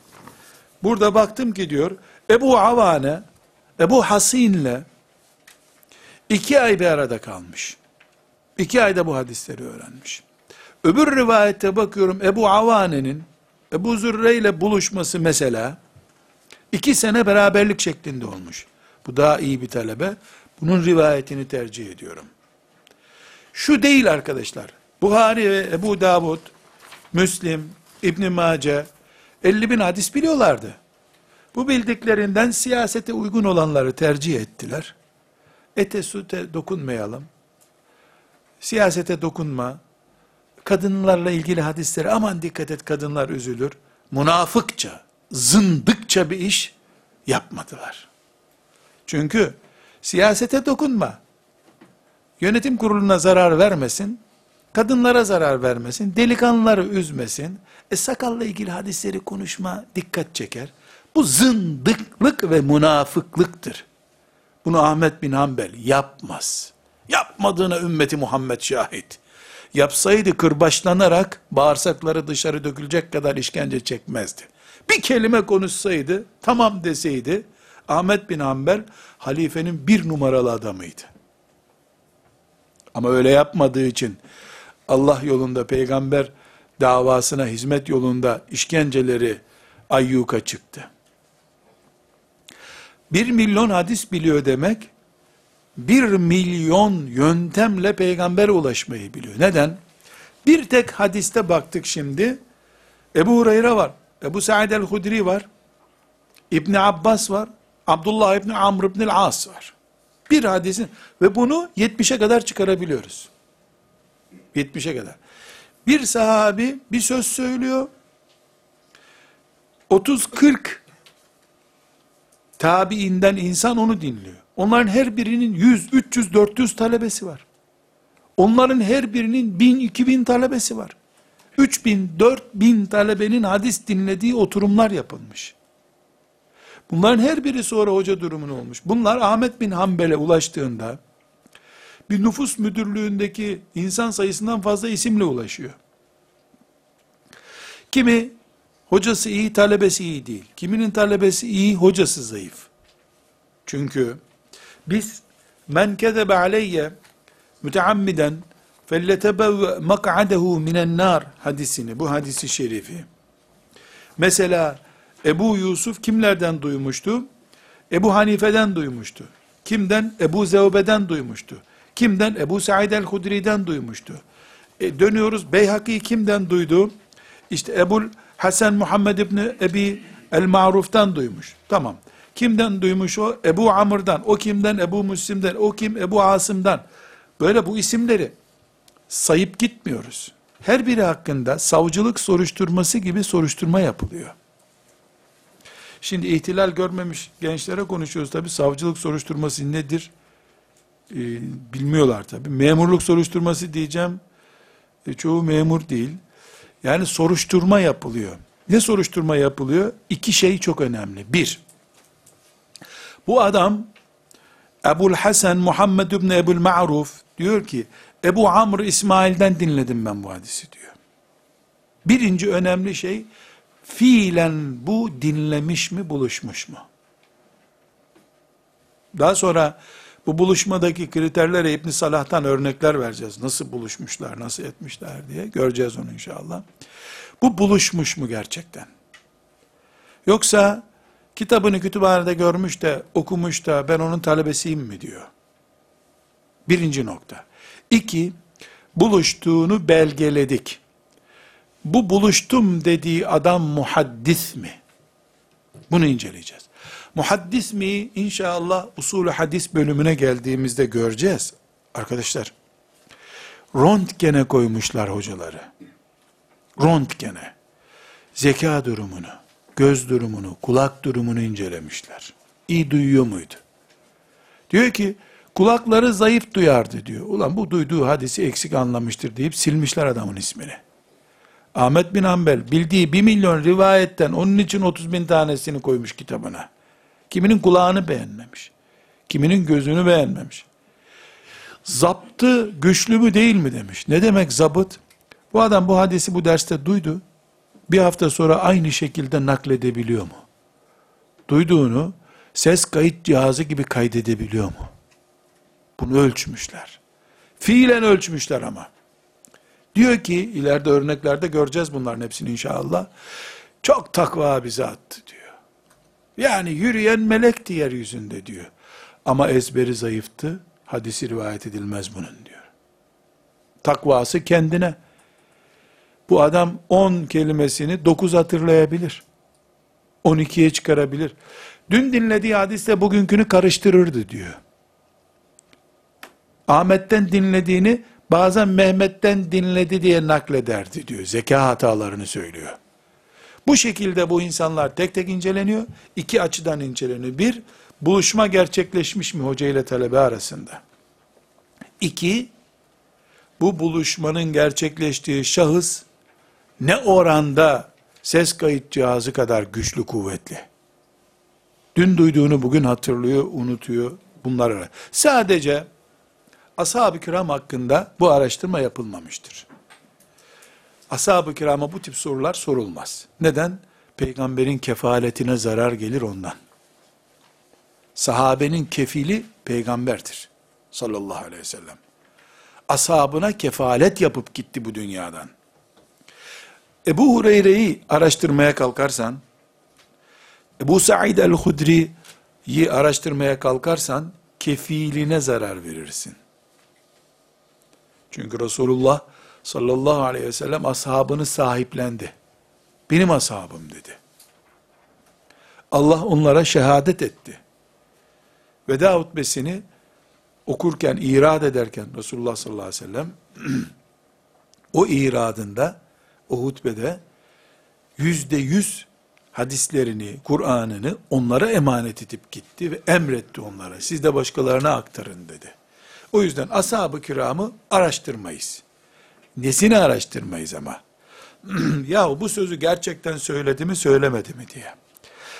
burada baktım ki diyor, Ebu Avane, Ebu Hasin'le iki ay bir arada kalmış. İki ayda bu hadisleri öğrenmiş. Öbür rivayette bakıyorum Ebu Avane'nin Ebu Zürre ile buluşması mesela iki sene beraberlik şeklinde olmuş. Bu daha iyi bir talebe. Bunun rivayetini tercih ediyorum. Şu değil arkadaşlar. Buhari ve Ebu Davud, Müslim, İbn Mace 50 bin hadis biliyorlardı. Bu bildiklerinden siyasete uygun olanları tercih ettiler. Ete süte dokunmayalım. Siyasete dokunma. Kadınlarla ilgili hadisleri aman dikkat et kadınlar üzülür. Münafıkça, zındıkça bir iş yapmadılar. Çünkü siyasete dokunma. Yönetim kuruluna zarar vermesin. Kadınlara zarar vermesin. Delikanlıları üzmesin. E sakalla ilgili hadisleri konuşma dikkat çeker. Bu zındıklık ve münafıklıktır. Bunu Ahmet bin Hanbel yapmaz. Yapmadığına ümmeti Muhammed şahit. Yapsaydı kırbaçlanarak bağırsakları dışarı dökülecek kadar işkence çekmezdi. Bir kelime konuşsaydı, tamam deseydi, Ahmet bin Hanbel halifenin bir numaralı adamıydı. Ama öyle yapmadığı için Allah yolunda peygamber davasına hizmet yolunda işkenceleri ayyuka çıktı. Bir milyon hadis biliyor demek, bir milyon yöntemle peygambere ulaşmayı biliyor. Neden? Bir tek hadiste baktık şimdi, Ebu Hureyre var, Ebu Sa'id el-Hudri var, İbni Abbas var, Abdullah İbni Amr İbni As var. Bir hadisin ve bunu 70'e kadar çıkarabiliyoruz. 70'e kadar. Bir sahabi bir söz söylüyor. 30-40 tabiinden insan onu dinliyor. Onların her birinin 100, 300, 400 talebesi var. Onların her birinin 1000, 2000 talebesi var. 3000, 4000 talebenin hadis dinlediği oturumlar yapılmış. Bunların her biri sonra hoca durumunu olmuş. Bunlar Ahmet bin Hanbel'e ulaştığında bir nüfus müdürlüğündeki insan sayısından fazla isimle ulaşıyor. Kimi hocası iyi, talebesi iyi değil. Kiminin talebesi iyi, hocası zayıf. Çünkü biz men kezebe aleyye müteammiden felletebevve mak'adehu minen nar hadisini, bu hadisi şerifi. Mesela Ebu Yusuf kimlerden duymuştu? Ebu Hanife'den duymuştu. Kimden? Ebu Zevbe'den duymuştu. Kimden? Ebu Said el-Hudri'den duymuştu. E, dönüyoruz, Beyhaki kimden duydu? İşte Ebul Hasan Muhammed İbni Ebi el-Ma'ruf'tan duymuş. Tamam. Kimden duymuş o? Ebu Amr'dan. O kimden? Ebu Müslim'den. O kim? Ebu Asım'dan. Böyle bu isimleri sayıp gitmiyoruz. Her biri hakkında savcılık soruşturması gibi soruşturma yapılıyor. Şimdi ihtilal görmemiş gençlere konuşuyoruz tabi. Savcılık soruşturması nedir? Ee, bilmiyorlar tabi. Memurluk soruşturması diyeceğim. E, çoğu memur değil. Yani soruşturma yapılıyor. Ne soruşturma yapılıyor? İki şey çok önemli. Bir, bu adam Ebul Hasan Muhammed İbni Ebul Ma'ruf diyor ki Ebu Amr İsmail'den dinledim ben bu hadisi diyor. Birinci önemli şey fiilen bu dinlemiş mi buluşmuş mu? Daha sonra bu buluşmadaki kriterlere İbn Salah'tan örnekler vereceğiz. Nasıl buluşmuşlar, nasıl etmişler diye göreceğiz onu inşallah. Bu buluşmuş mu gerçekten? Yoksa kitabını kütüphanede görmüş de okumuş da ben onun talebesiyim mi diyor. Birinci nokta. İki, buluştuğunu belgeledik. Bu buluştum dediği adam muhaddis mi? Bunu inceleyeceğiz. Muhaddis mi? İnşallah usulü hadis bölümüne geldiğimizde göreceğiz. Arkadaşlar, röntgene koymuşlar hocaları. Röntgene. Zeka durumunu, göz durumunu, kulak durumunu incelemişler. İyi duyuyor muydu? Diyor ki, kulakları zayıf duyardı diyor. Ulan bu duyduğu hadisi eksik anlamıştır deyip silmişler adamın ismini. Ahmet bin Hanbel bildiği bir milyon rivayetten onun için 30 bin tanesini koymuş kitabına. Kiminin kulağını beğenmemiş. Kiminin gözünü beğenmemiş. Zaptı güçlü mü değil mi demiş. Ne demek zabıt? Bu adam bu hadisi bu derste duydu. Bir hafta sonra aynı şekilde nakledebiliyor mu? Duyduğunu ses kayıt cihazı gibi kaydedebiliyor mu? Bunu ölçmüşler. Fiilen ölçmüşler ama. Diyor ki ileride örneklerde göreceğiz bunların hepsini inşallah. Çok takva bir zattı diyor. Yani yürüyen melekti yeryüzünde diyor. Ama ezberi zayıftı. Hadisi rivayet edilmez bunun diyor. Takvası kendine. Bu adam 10 kelimesini 9 hatırlayabilir. 12'ye çıkarabilir. Dün dinlediği hadisle bugünkünü karıştırırdı diyor. Ahmet'ten dinlediğini bazen Mehmet'ten dinledi diye naklederdi diyor. Zeka hatalarını söylüyor. Bu şekilde bu insanlar tek tek inceleniyor. İki açıdan inceleniyor. Bir, buluşma gerçekleşmiş mi hoca ile talebe arasında? İki, bu buluşmanın gerçekleştiği şahıs ne oranda ses kayıt cihazı kadar güçlü kuvvetli. Dün duyduğunu bugün hatırlıyor, unutuyor. Bunlar sadece ashab-ı kiram hakkında bu araştırma yapılmamıştır. Ashab-ı kirama bu tip sorular sorulmaz. Neden? Peygamberin kefaletine zarar gelir ondan. Sahabenin kefili peygamberdir. Sallallahu aleyhi ve sellem. Ashabına kefalet yapıp gitti bu dünyadan. Ebu Hureyre'yi araştırmaya kalkarsan, Ebu Sa'id el-Hudri'yi araştırmaya kalkarsan, kefiline zarar verirsin. Çünkü Resulullah sallallahu aleyhi ve sellem ashabını sahiplendi. Benim ashabım dedi. Allah onlara şehadet etti. Veda hutbesini okurken, irad ederken Resulullah sallallahu aleyhi ve sellem o iradında, o hutbede yüzde yüz hadislerini, Kur'an'ını onlara emanet edip gitti ve emretti onlara. Siz de başkalarına aktarın dedi. O yüzden ashab-ı kiramı araştırmayız. Nesini araştırmayız ama? ya bu sözü gerçekten söyledi mi söylemedi mi diye.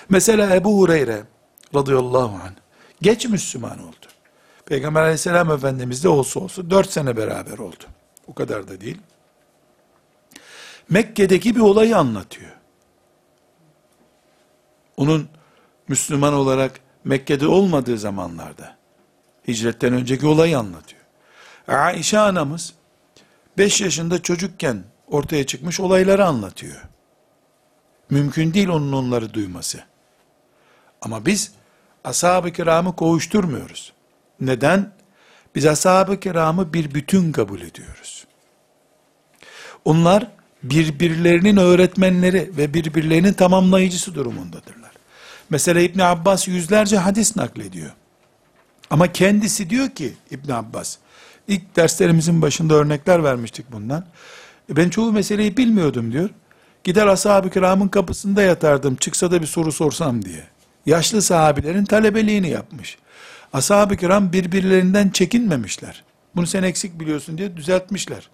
Mesela Ebu Hureyre radıyallahu anh geç Müslüman oldu. Peygamber aleyhisselam efendimiz de olsa olsa dört sene beraber oldu. O kadar da değil. Mekke'deki bir olayı anlatıyor. Onun Müslüman olarak Mekke'de olmadığı zamanlarda hicretten önceki olayı anlatıyor. Aişe anamız 5 yaşında çocukken ortaya çıkmış olayları anlatıyor. Mümkün değil onun onları duyması. Ama biz ashab-ı kiramı kovuşturmuyoruz. Neden? Biz ashab-ı kiramı bir bütün kabul ediyoruz. Onlar birbirlerinin öğretmenleri ve birbirlerinin tamamlayıcısı durumundadırlar. Mesela İbn Abbas yüzlerce hadis naklediyor. Ama kendisi diyor ki İbn Abbas, ilk derslerimizin başında örnekler vermiştik bundan. E ben çoğu meseleyi bilmiyordum diyor. Gider ashab-ı kiramın kapısında yatardım çıksa da bir soru sorsam diye. Yaşlı sahabilerin talebeliğini yapmış. Ashab-ı kiram birbirlerinden çekinmemişler. Bunu sen eksik biliyorsun diye düzeltmişler.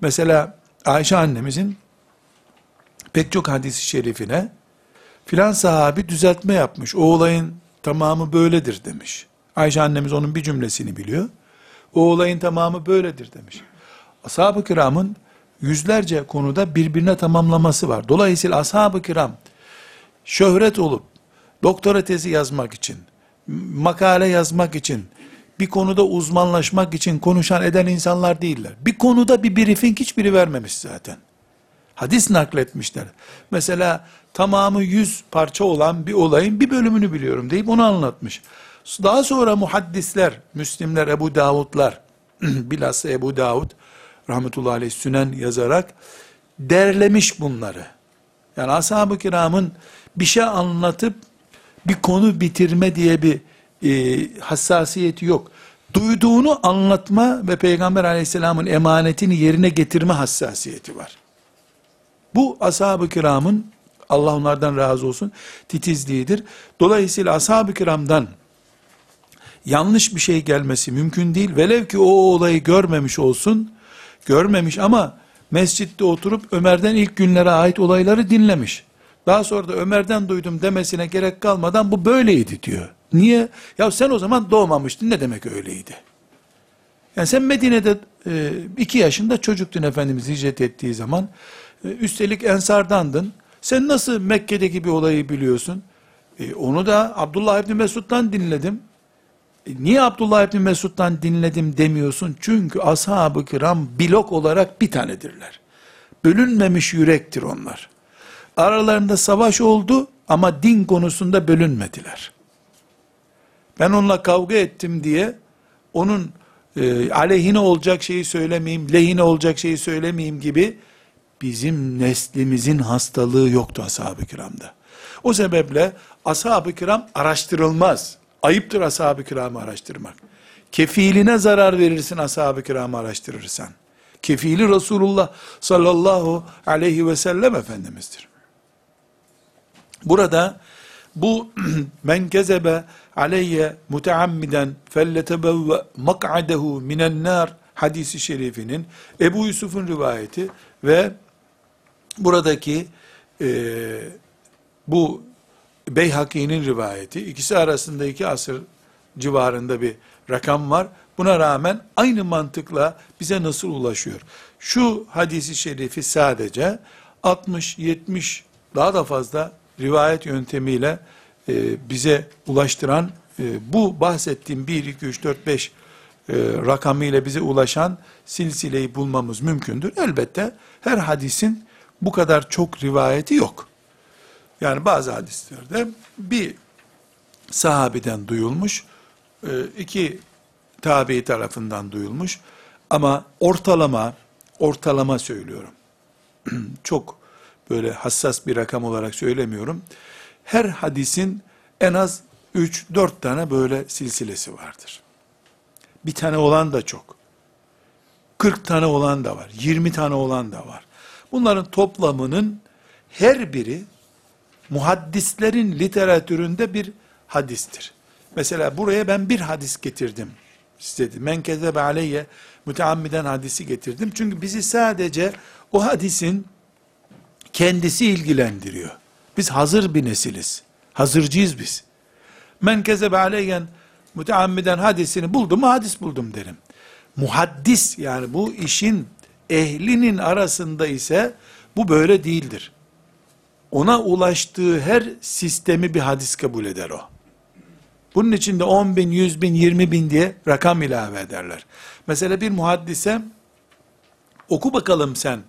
Mesela Ayşe annemizin pek çok hadisi şerifine filan sahabi düzeltme yapmış. O olayın tamamı böyledir demiş. Ayşe annemiz onun bir cümlesini biliyor. O olayın tamamı böyledir demiş. Ashab-ı kiramın yüzlerce konuda birbirine tamamlaması var. Dolayısıyla ashab-ı kiram şöhret olup doktora tezi yazmak için, makale yazmak için, bir konuda uzmanlaşmak için konuşan eden insanlar değiller. Bir konuda bir briefing hiçbiri vermemiş zaten. Hadis nakletmişler. Mesela tamamı yüz parça olan bir olayın bir bölümünü biliyorum deyip onu anlatmış. Daha sonra muhaddisler, Müslimler, Ebu Davudlar, bilhassa Ebu Davud, rahmetullahi aleyh sünen yazarak derlemiş bunları. Yani ashab-ı kiramın bir şey anlatıp bir konu bitirme diye bir e, hassasiyeti yok. Duyduğunu anlatma ve Peygamber aleyhisselamın emanetini yerine getirme hassasiyeti var. Bu ashab-ı kiramın, Allah onlardan razı olsun, titizliğidir. Dolayısıyla ashab-ı kiramdan yanlış bir şey gelmesi mümkün değil. Velev ki o olayı görmemiş olsun, görmemiş ama mescitte oturup Ömer'den ilk günlere ait olayları dinlemiş. Daha sonra da Ömer'den duydum demesine gerek kalmadan bu böyleydi diyor. Niye? Ya sen o zaman doğmamıştın ne demek öyleydi? Yani sen Medine'de e, iki yaşında çocuktun Efendimiz hicret ettiği zaman. E, üstelik ensardandın. Sen nasıl Mekke'deki bir olayı biliyorsun? E, onu da Abdullah İbni Mesud'dan dinledim. E, niye Abdullah İbni Mesud'dan dinledim demiyorsun? Çünkü ashab-ı kiram blok olarak bir tanedirler. Bölünmemiş yürektir onlar. Aralarında savaş oldu ama din konusunda bölünmediler. Ben onunla kavga ettim diye onun e, aleyhine olacak şeyi söylemeyeyim, lehine olacak şeyi söylemeyeyim gibi bizim neslimizin hastalığı yoktu ashab-ı kiramda. O sebeple ashab-ı kiram araştırılmaz. Ayıptır ashab-ı kiramı araştırmak. Kefiline zarar verirsin ashab-ı kiramı araştırırsan. Kefili Resulullah sallallahu aleyhi ve sellem Efendimiz'dir. Burada bu men kezebe aleyye muteammiden felletebevve mak'adehu minen nar hadisi şerifinin Ebu Yusuf'un rivayeti ve buradaki e, bu Beyhaki'nin rivayeti ikisi arasında iki asır civarında bir rakam var. Buna rağmen aynı mantıkla bize nasıl ulaşıyor? Şu hadisi şerifi sadece 60, 70 daha da fazla rivayet yöntemiyle e, bize ulaştıran e, bu bahsettiğim 1, 2, 3, 4, 5 e, rakamıyla bize ulaşan silsileyi bulmamız mümkündür. Elbette her hadisin bu kadar çok rivayeti yok. Yani bazı hadislerde bir sahabeden duyulmuş, e, iki tabi tarafından duyulmuş ama ortalama, ortalama söylüyorum. çok böyle hassas bir rakam olarak söylemiyorum. Her hadisin en az 3-4 tane böyle silsilesi vardır. Bir tane olan da çok. 40 tane olan da var. 20 tane olan da var. Bunların toplamının her biri muhaddislerin literatüründe bir hadistir. Mesela buraya ben bir hadis getirdim. Size men kezebe aleyye müteammiden hadisi getirdim. Çünkü bizi sadece o hadisin kendisi ilgilendiriyor. Biz hazır bir nesiliz. Hazırcıyız biz. Men kezebe aleyyen müteammiden hadisini buldum mu hadis buldum derim. Muhaddis yani bu işin ehlinin arasında ise Bu böyle değildir. Ona ulaştığı her sistemi bir hadis kabul eder o. Bunun içinde 10 bin, 100 bin, 20 bin diye rakam ilave ederler. Mesela bir muhaddise oku bakalım sen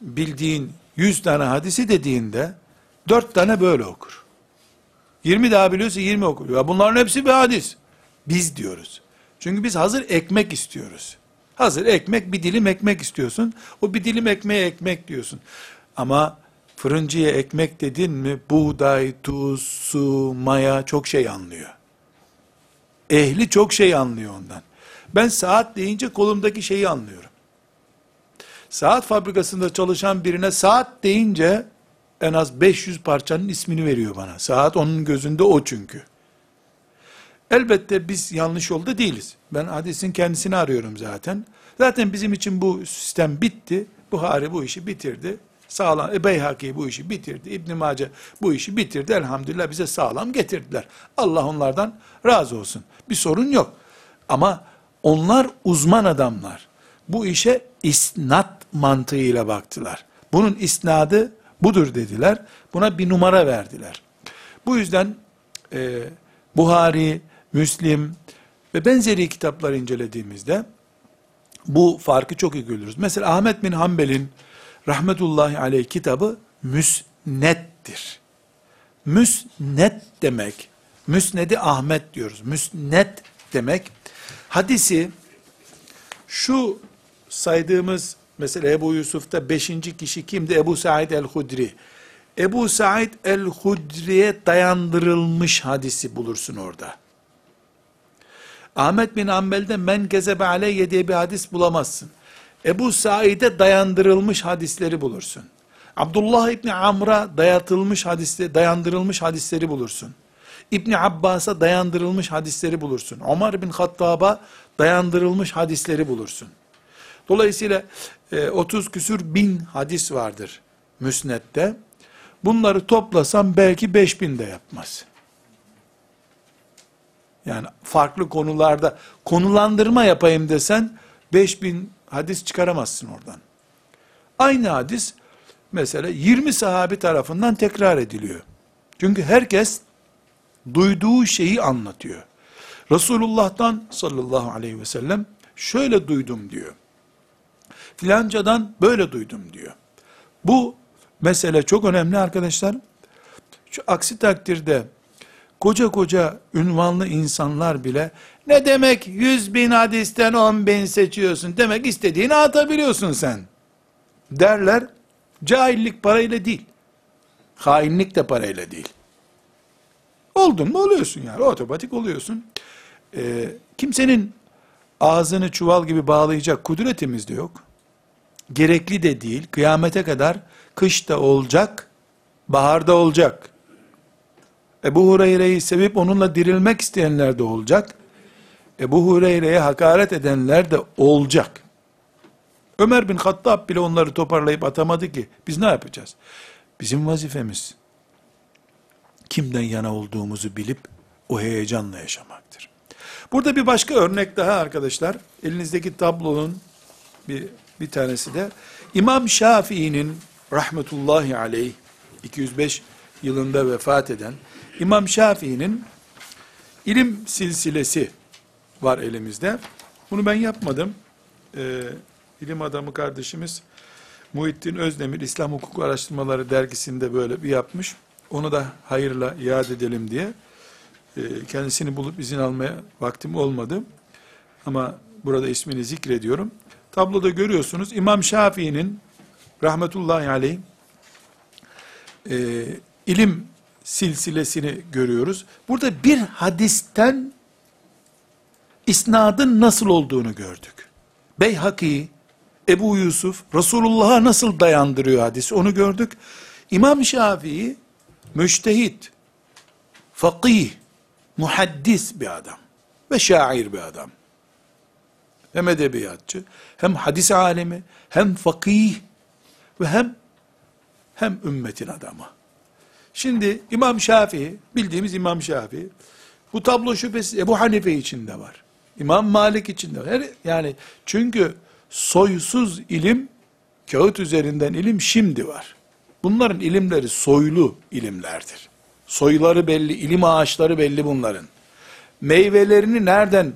bildiğin 100 tane hadisi dediğinde 4 tane böyle okur. 20 daha biliyorsa 20 okur. Ya bunların hepsi bir hadis. Biz diyoruz. Çünkü biz hazır ekmek istiyoruz. Hazır ekmek, bir dilim ekmek istiyorsun. O bir dilim ekmeğe ekmek diyorsun. Ama fırıncıya ekmek dedin mi buğday, tuz, su, maya çok şey anlıyor. Ehli çok şey anlıyor ondan. Ben saat deyince kolumdaki şeyi anlıyorum. Saat fabrikasında çalışan birine saat deyince en az 500 parçanın ismini veriyor bana. Saat onun gözünde o çünkü. Elbette biz yanlış yolda değiliz. Ben hadisin kendisini arıyorum zaten. Zaten bizim için bu sistem bitti. Buhari bu işi bitirdi. Sağlam, e, Beyhaki bu işi bitirdi. İbn Mace bu işi bitirdi. Elhamdülillah bize sağlam getirdiler. Allah onlardan razı olsun. Bir sorun yok. Ama onlar uzman adamlar. Bu işe isnat mantığıyla baktılar. Bunun isnadı budur dediler. Buna bir numara verdiler. Bu yüzden e, Buhari, Müslim ve benzeri kitaplar incelediğimizde bu farkı çok iyi görürüz. Mesela Ahmet bin Hanbel'in rahmetullahi aleyh kitabı müsnettir. Müsnet demek, müsnedi Ahmet diyoruz. Müsnet demek, hadisi şu saydığımız mesela Ebu Yusuf'ta beşinci kişi kimdi? Ebu Said el-Hudri. Ebu Said el-Hudri'ye dayandırılmış hadisi bulursun orada. Ahmet bin Ambel'de men gezebe aleyye diye bir hadis bulamazsın. Ebu Said'e dayandırılmış hadisleri bulursun. Abdullah İbni Amr'a dayatılmış hadisleri, dayandırılmış hadisleri bulursun. İbni Abbas'a dayandırılmış hadisleri bulursun. Ömer bin Hattab'a dayandırılmış hadisleri bulursun. Dolayısıyla 30 e, küsür bin hadis vardır müsnette. Bunları toplasam belki 5000 de yapmaz. Yani farklı konularda konulandırma yapayım desen 5000 hadis çıkaramazsın oradan. Aynı hadis mesela 20 sahabi tarafından tekrar ediliyor. Çünkü herkes duyduğu şeyi anlatıyor. Resulullah'tan sallallahu aleyhi ve sellem şöyle duydum diyor. Filancadan böyle duydum diyor. Bu mesele çok önemli arkadaşlar. Şu aksi takdirde koca koca ünvanlı insanlar bile ne demek yüz bin hadisten on bin seçiyorsun demek istediğini atabiliyorsun sen derler. Cahillik parayla değil. Hainlik de parayla değil. Oldun mu oluyorsun yani otomatik oluyorsun. Ee, kimsenin ağzını çuval gibi bağlayacak kudretimiz de yok. Gerekli de değil. Kıyamete kadar kışta olacak, baharda olacak. Ebu Hureyre'yi sevip onunla dirilmek isteyenler de olacak. Ebu Hureyre'ye hakaret edenler de olacak. Ömer bin Hattab bile onları toparlayıp atamadı ki. Biz ne yapacağız? Bizim vazifemiz kimden yana olduğumuzu bilip o heyecanla yaşamaktır. Burada bir başka örnek daha arkadaşlar. Elinizdeki tablonun bir, bir tanesi de İmam Şafii'nin rahmetullahi aleyh 205 yılında vefat eden İmam Şafii'nin ilim silsilesi var elimizde. Bunu ben yapmadım. Ee, ilim adamı kardeşimiz Muhittin Özdemir İslam Hukuku Araştırmaları dergisinde böyle bir yapmış. Onu da hayırla iade edelim diye. Ee, kendisini bulup izin almaya vaktim olmadı. Ama burada ismini zikrediyorum. Tabloda görüyorsunuz İmam Şafii'nin rahmetullahi aleyh e, ilim silsilesini görüyoruz. Burada bir hadisten isnadın nasıl olduğunu gördük. Beyhaki, Ebu Yusuf, Resulullah'a nasıl dayandırıyor hadis onu gördük. İmam Şafii, müştehit, fakih, muhaddis bir adam ve şair bir adam. Hem edebiyatçı, hem hadis alemi, hem fakih ve hem hem ümmetin adamı. Şimdi İmam Şafii, bildiğimiz İmam Şafii, bu tablo şüphesiz Ebu Hanife içinde var. İmam Malik içinde var. Yani çünkü soysuz ilim kağıt üzerinden ilim şimdi var. Bunların ilimleri soylu ilimlerdir. Soyları belli, ilim ağaçları belli bunların. Meyvelerini nereden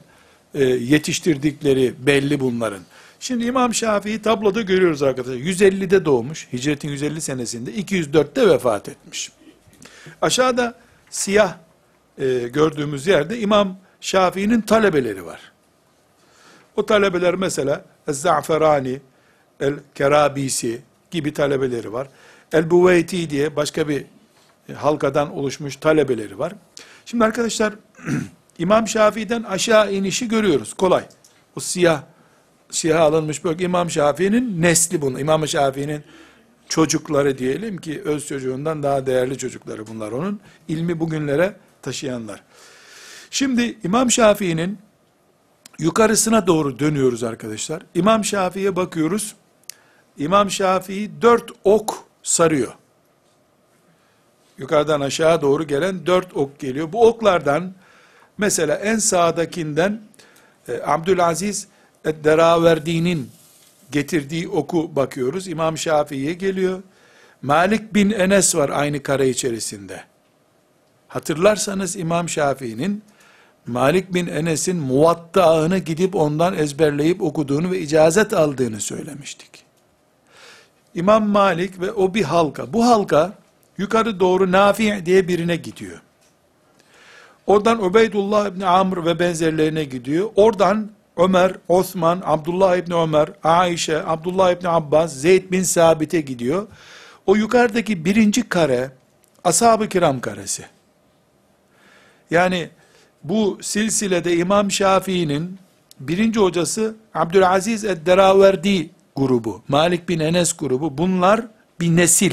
e, yetiştirdikleri belli bunların. Şimdi İmam Şafii tabloda görüyoruz arkadaşlar. 150'de doğmuş. Hicretin 150 senesinde. 204'te vefat etmiş. Aşağıda siyah e, gördüğümüz yerde İmam Şafii'nin talebeleri var. O talebeler mesela El-Za'ferani, El-Kerabisi gibi talebeleri var. El-Buveyti diye başka bir halkadan oluşmuş talebeleri var. Şimdi arkadaşlar İmam Şafii'den aşağı inişi görüyoruz. Kolay. O siyah siyah alınmış bölge İmam Şafii'nin nesli bunu. İmam Şafii'nin çocukları diyelim ki öz çocuğundan daha değerli çocukları bunlar onun. ilmi bugünlere taşıyanlar. Şimdi İmam Şafii'nin yukarısına doğru dönüyoruz arkadaşlar. İmam Şafii'ye bakıyoruz. İmam Şafii dört ok sarıyor. Yukarıdan aşağı doğru gelen dört ok geliyor. Bu oklardan mesela en sağdakinden e, Abdülaziz Deraverdi'nin getirdiği oku bakıyoruz. İmam Şafii'ye geliyor. Malik bin Enes var aynı kare içerisinde. Hatırlarsanız İmam Şafii'nin Malik bin Enes'in muvattağını gidip ondan ezberleyip okuduğunu ve icazet aldığını söylemiştik. İmam Malik ve o bir halka. Bu halka yukarı doğru Nafi diye birine gidiyor. Oradan Ubeydullah ibn Amr ve benzerlerine gidiyor. Oradan Ömer, Osman, Abdullah ibn Ömer, Aişe, Abdullah ibn Abbas, Zeyd bin Sabit'e gidiyor. O yukarıdaki birinci kare, ashab-ı kiram karesi. Yani bu silsilede İmam Şafii'nin birinci hocası Abdülaziz Edderaverdi grubu, Malik bin Enes grubu, bunlar bir nesil.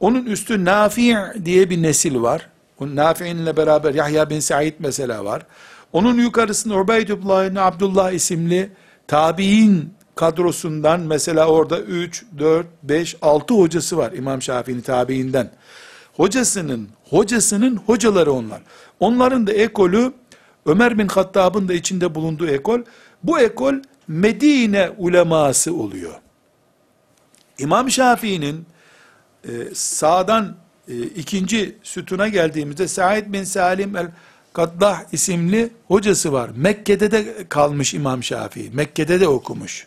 Onun üstü Nafi' diye bir nesil var. Nafi'inle beraber Yahya bin Said mesela var. Onun yukarısında Ubeydullah bin Abdullah isimli tabi'in kadrosundan mesela orada 3, 4, 5, 6 hocası var İmam Şafii'nin tabiinden. Hocasının, hocasının hocaları onlar. Onların da ekolü Ömer bin Hattab'ın da içinde bulunduğu ekol. Bu ekol Medine uleması oluyor. İmam Şafii'nin e, sağdan e, ikinci sütuna geldiğimizde Said bin Salim el Kaddah isimli hocası var. Mekke'de de kalmış İmam Şafii. Mekke'de de okumuş.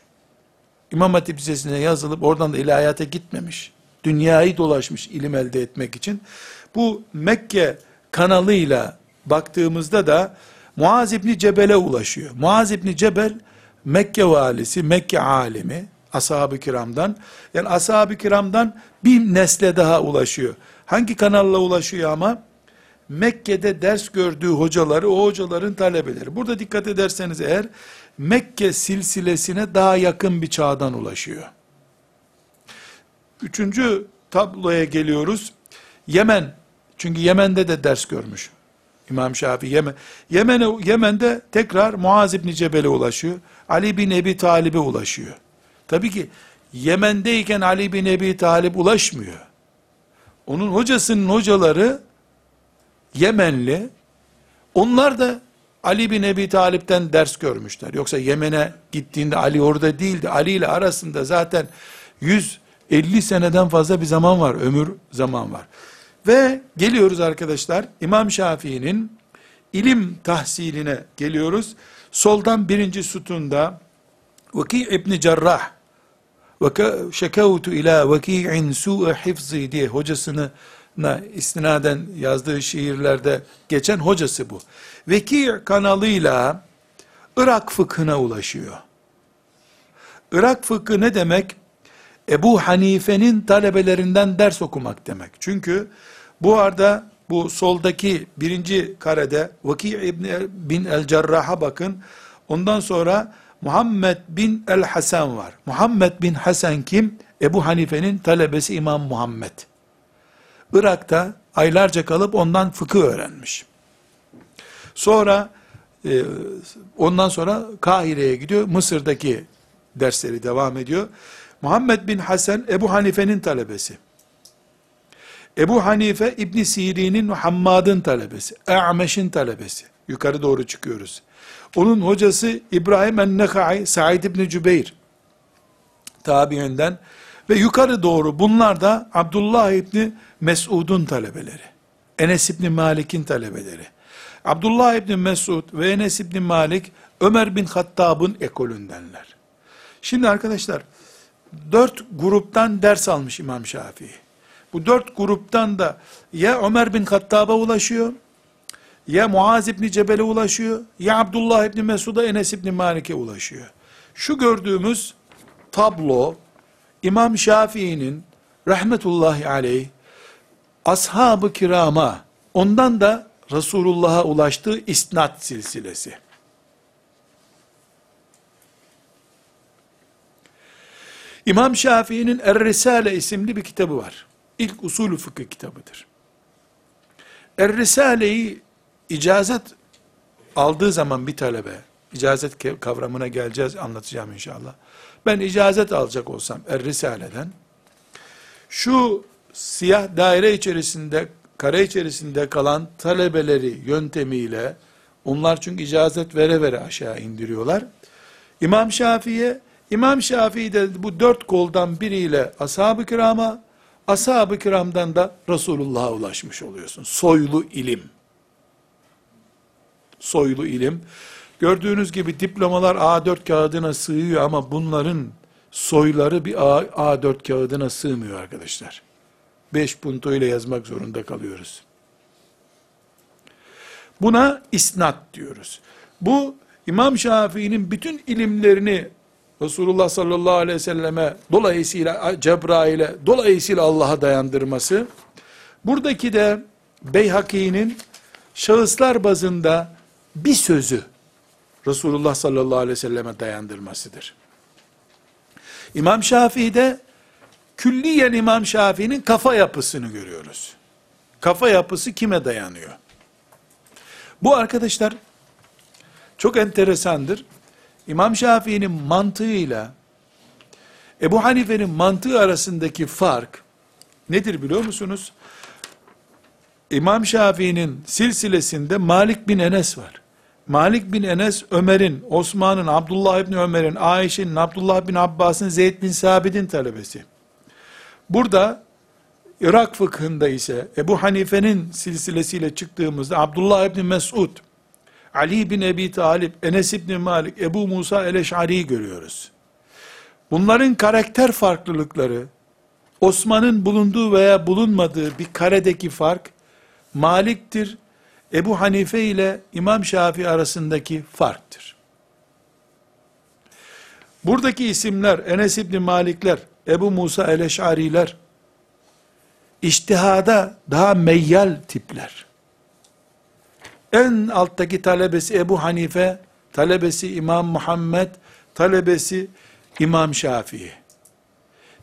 İmam Hatip Lisesi'ne yazılıp oradan da ilahiyata gitmemiş. Dünyayı dolaşmış ilim elde etmek için. Bu Mekke kanalıyla baktığımızda da Muaz İbni Cebel'e ulaşıyor. Muaz İbni Cebel Mekke valisi, Mekke alimi, ashab-ı kiramdan, yani ashab-ı kiramdan bir nesle daha ulaşıyor. Hangi kanalla ulaşıyor ama? Mekke'de ders gördüğü hocaları, o hocaların talebeleri. Burada dikkat ederseniz eğer, Mekke silsilesine daha yakın bir çağdan ulaşıyor. Üçüncü tabloya geliyoruz. Yemen, çünkü Yemen'de de ders görmüş. İmam Şafii Yemen. Yemen'e, Yemen'de tekrar Muaz İbni Cebel'e ulaşıyor. Ali bin Ebi Talib'e ulaşıyor. Tabii ki Yemen'deyken Ali bin Ebi Talib ulaşmıyor. Onun hocasının hocaları Yemenli. Onlar da Ali bin Ebi Talip'ten ders görmüşler. Yoksa Yemen'e gittiğinde Ali orada değildi. Ali ile arasında zaten 150 seneden fazla bir zaman var. Ömür zaman var. Ve geliyoruz arkadaşlar İmam Şafii'nin ilim tahsiline geliyoruz. Soldan birinci sütunda Vaki İbni Cerrah şekavtu ila vaki'in su'e hifzi diye hocasını istinaden yazdığı şiirlerde geçen hocası bu. Veki kanalıyla Irak fıkhına ulaşıyor. Irak fıkhı ne demek? Ebu Hanife'nin talebelerinden ders okumak demek. Çünkü bu arada bu soldaki birinci karede Vaki İbni bin el Cerrah'a bakın. Ondan sonra Muhammed bin el Hasan var. Muhammed bin Hasan kim? Ebu Hanife'nin talebesi İmam Muhammed. Irak'ta aylarca kalıp ondan fıkıh öğrenmiş. Sonra e, ondan sonra Kahire'ye gidiyor. Mısır'daki dersleri devam ediyor. Muhammed bin Hasan Ebu Hanife'nin talebesi. Ebu Hanife İbn Sirin'in Hammad'ın talebesi. E'meş'in talebesi. Yukarı doğru çıkıyoruz. Onun hocası İbrahim en-Nekai, Said İbni Cübeyr. tabiinden ve yukarı doğru bunlar da Abdullah İbni Mesud'un talebeleri. Enes İbni Malik'in talebeleri. Abdullah İbni Mesud ve Enes İbni Malik Ömer bin Hattab'ın ekolündenler. Şimdi arkadaşlar dört gruptan ders almış İmam Şafii. Bu dört gruptan da ya Ömer bin Hattab'a ulaşıyor, ya Muaz İbni Cebel'e ulaşıyor, ya Abdullah İbni Mesud'a Enes İbni Malik'e ulaşıyor. Şu gördüğümüz tablo, İmam Şafii'nin rahmetullahi aleyh, ashab-ı kirama, ondan da Resulullah'a ulaştığı isnat silsilesi. İmam Şafii'nin Er-Risale isimli bir kitabı var. İlk usulü fıkıh kitabıdır. Er-Risale'yi icazet aldığı zaman bir talebe, icazet kavramına geleceğiz, anlatacağım inşallah. Ben icazet alacak olsam Er-Risale'den, şu siyah daire içerisinde, kare içerisinde kalan talebeleri yöntemiyle, onlar çünkü icazet vere vere aşağı indiriyorlar. İmam Şafii'ye, İmam Şafii de bu dört koldan biriyle ashab-ı kirama, ashab-ı kiramdan da Resulullah'a ulaşmış oluyorsun. Soylu ilim. Soylu ilim. Gördüğünüz gibi diplomalar A4 kağıdına sığıyor ama bunların soyları bir A, A4 kağıdına sığmıyor arkadaşlar. 5 punto ile yazmak zorunda kalıyoruz. Buna isnat diyoruz. Bu İmam Şafii'nin bütün ilimlerini Resulullah sallallahu aleyhi ve selleme dolayısıyla Cebrail'e dolayısıyla Allah'a dayandırması buradaki de Beyhaki'nin şahıslar bazında bir sözü Resulullah sallallahu aleyhi ve selleme dayandırmasıdır. İmam Şafii'de külliyen İmam Şafii'nin kafa yapısını görüyoruz. Kafa yapısı kime dayanıyor? Bu arkadaşlar çok enteresandır. İmam Şafii'nin mantığıyla Ebu Hanife'nin mantığı arasındaki fark nedir biliyor musunuz? İmam Şafii'nin silsilesinde Malik bin Enes var. Malik bin Enes, Ömer'in, Osman'ın, Abdullah bin Ömer'in, Ayşe'nin, Abdullah bin Abbas'ın, Zeyd bin Sabit'in talebesi. Burada Irak fıkhında ise Ebu Hanife'nin silsilesiyle çıktığımızda Abdullah bin Mesud, Ali bin Ebi Talip, Enes bin Malik, Ebu Musa el-Eş'ari'yi görüyoruz. Bunların karakter farklılıkları, Osman'ın bulunduğu veya bulunmadığı bir karedeki fark, Malik'tir, Ebu Hanife ile İmam Şafii arasındaki farktır. Buradaki isimler, Enes İbni Malikler, Ebu Musa el-Eş'ariler, iştihada daha meyyal tipler. En alttaki talebesi Ebu Hanife, talebesi İmam Muhammed, talebesi İmam Şafii.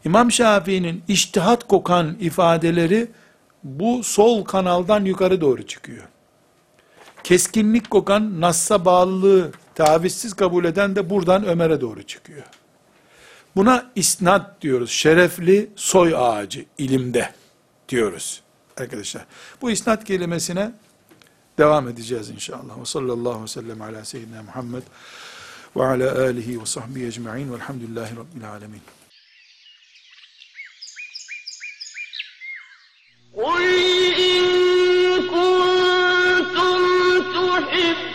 İmam Şafii'nin iştihat kokan ifadeleri bu sol kanaldan yukarı doğru çıkıyor. Keskinlik kokan Nass'a bağlılığı tavizsiz kabul eden de buradan Ömer'e doğru çıkıyor. Buna isnat diyoruz. Şerefli soy ağacı ilimde diyoruz arkadaşlar. Bu isnat kelimesine devam edeceğiz inşallah. Ve sallallahu sellem ala seyyidina Muhammed ve ala alihi ve sahbihi ecma'in velhamdülillahi rabbil alemin. قل إن كنتم تحبون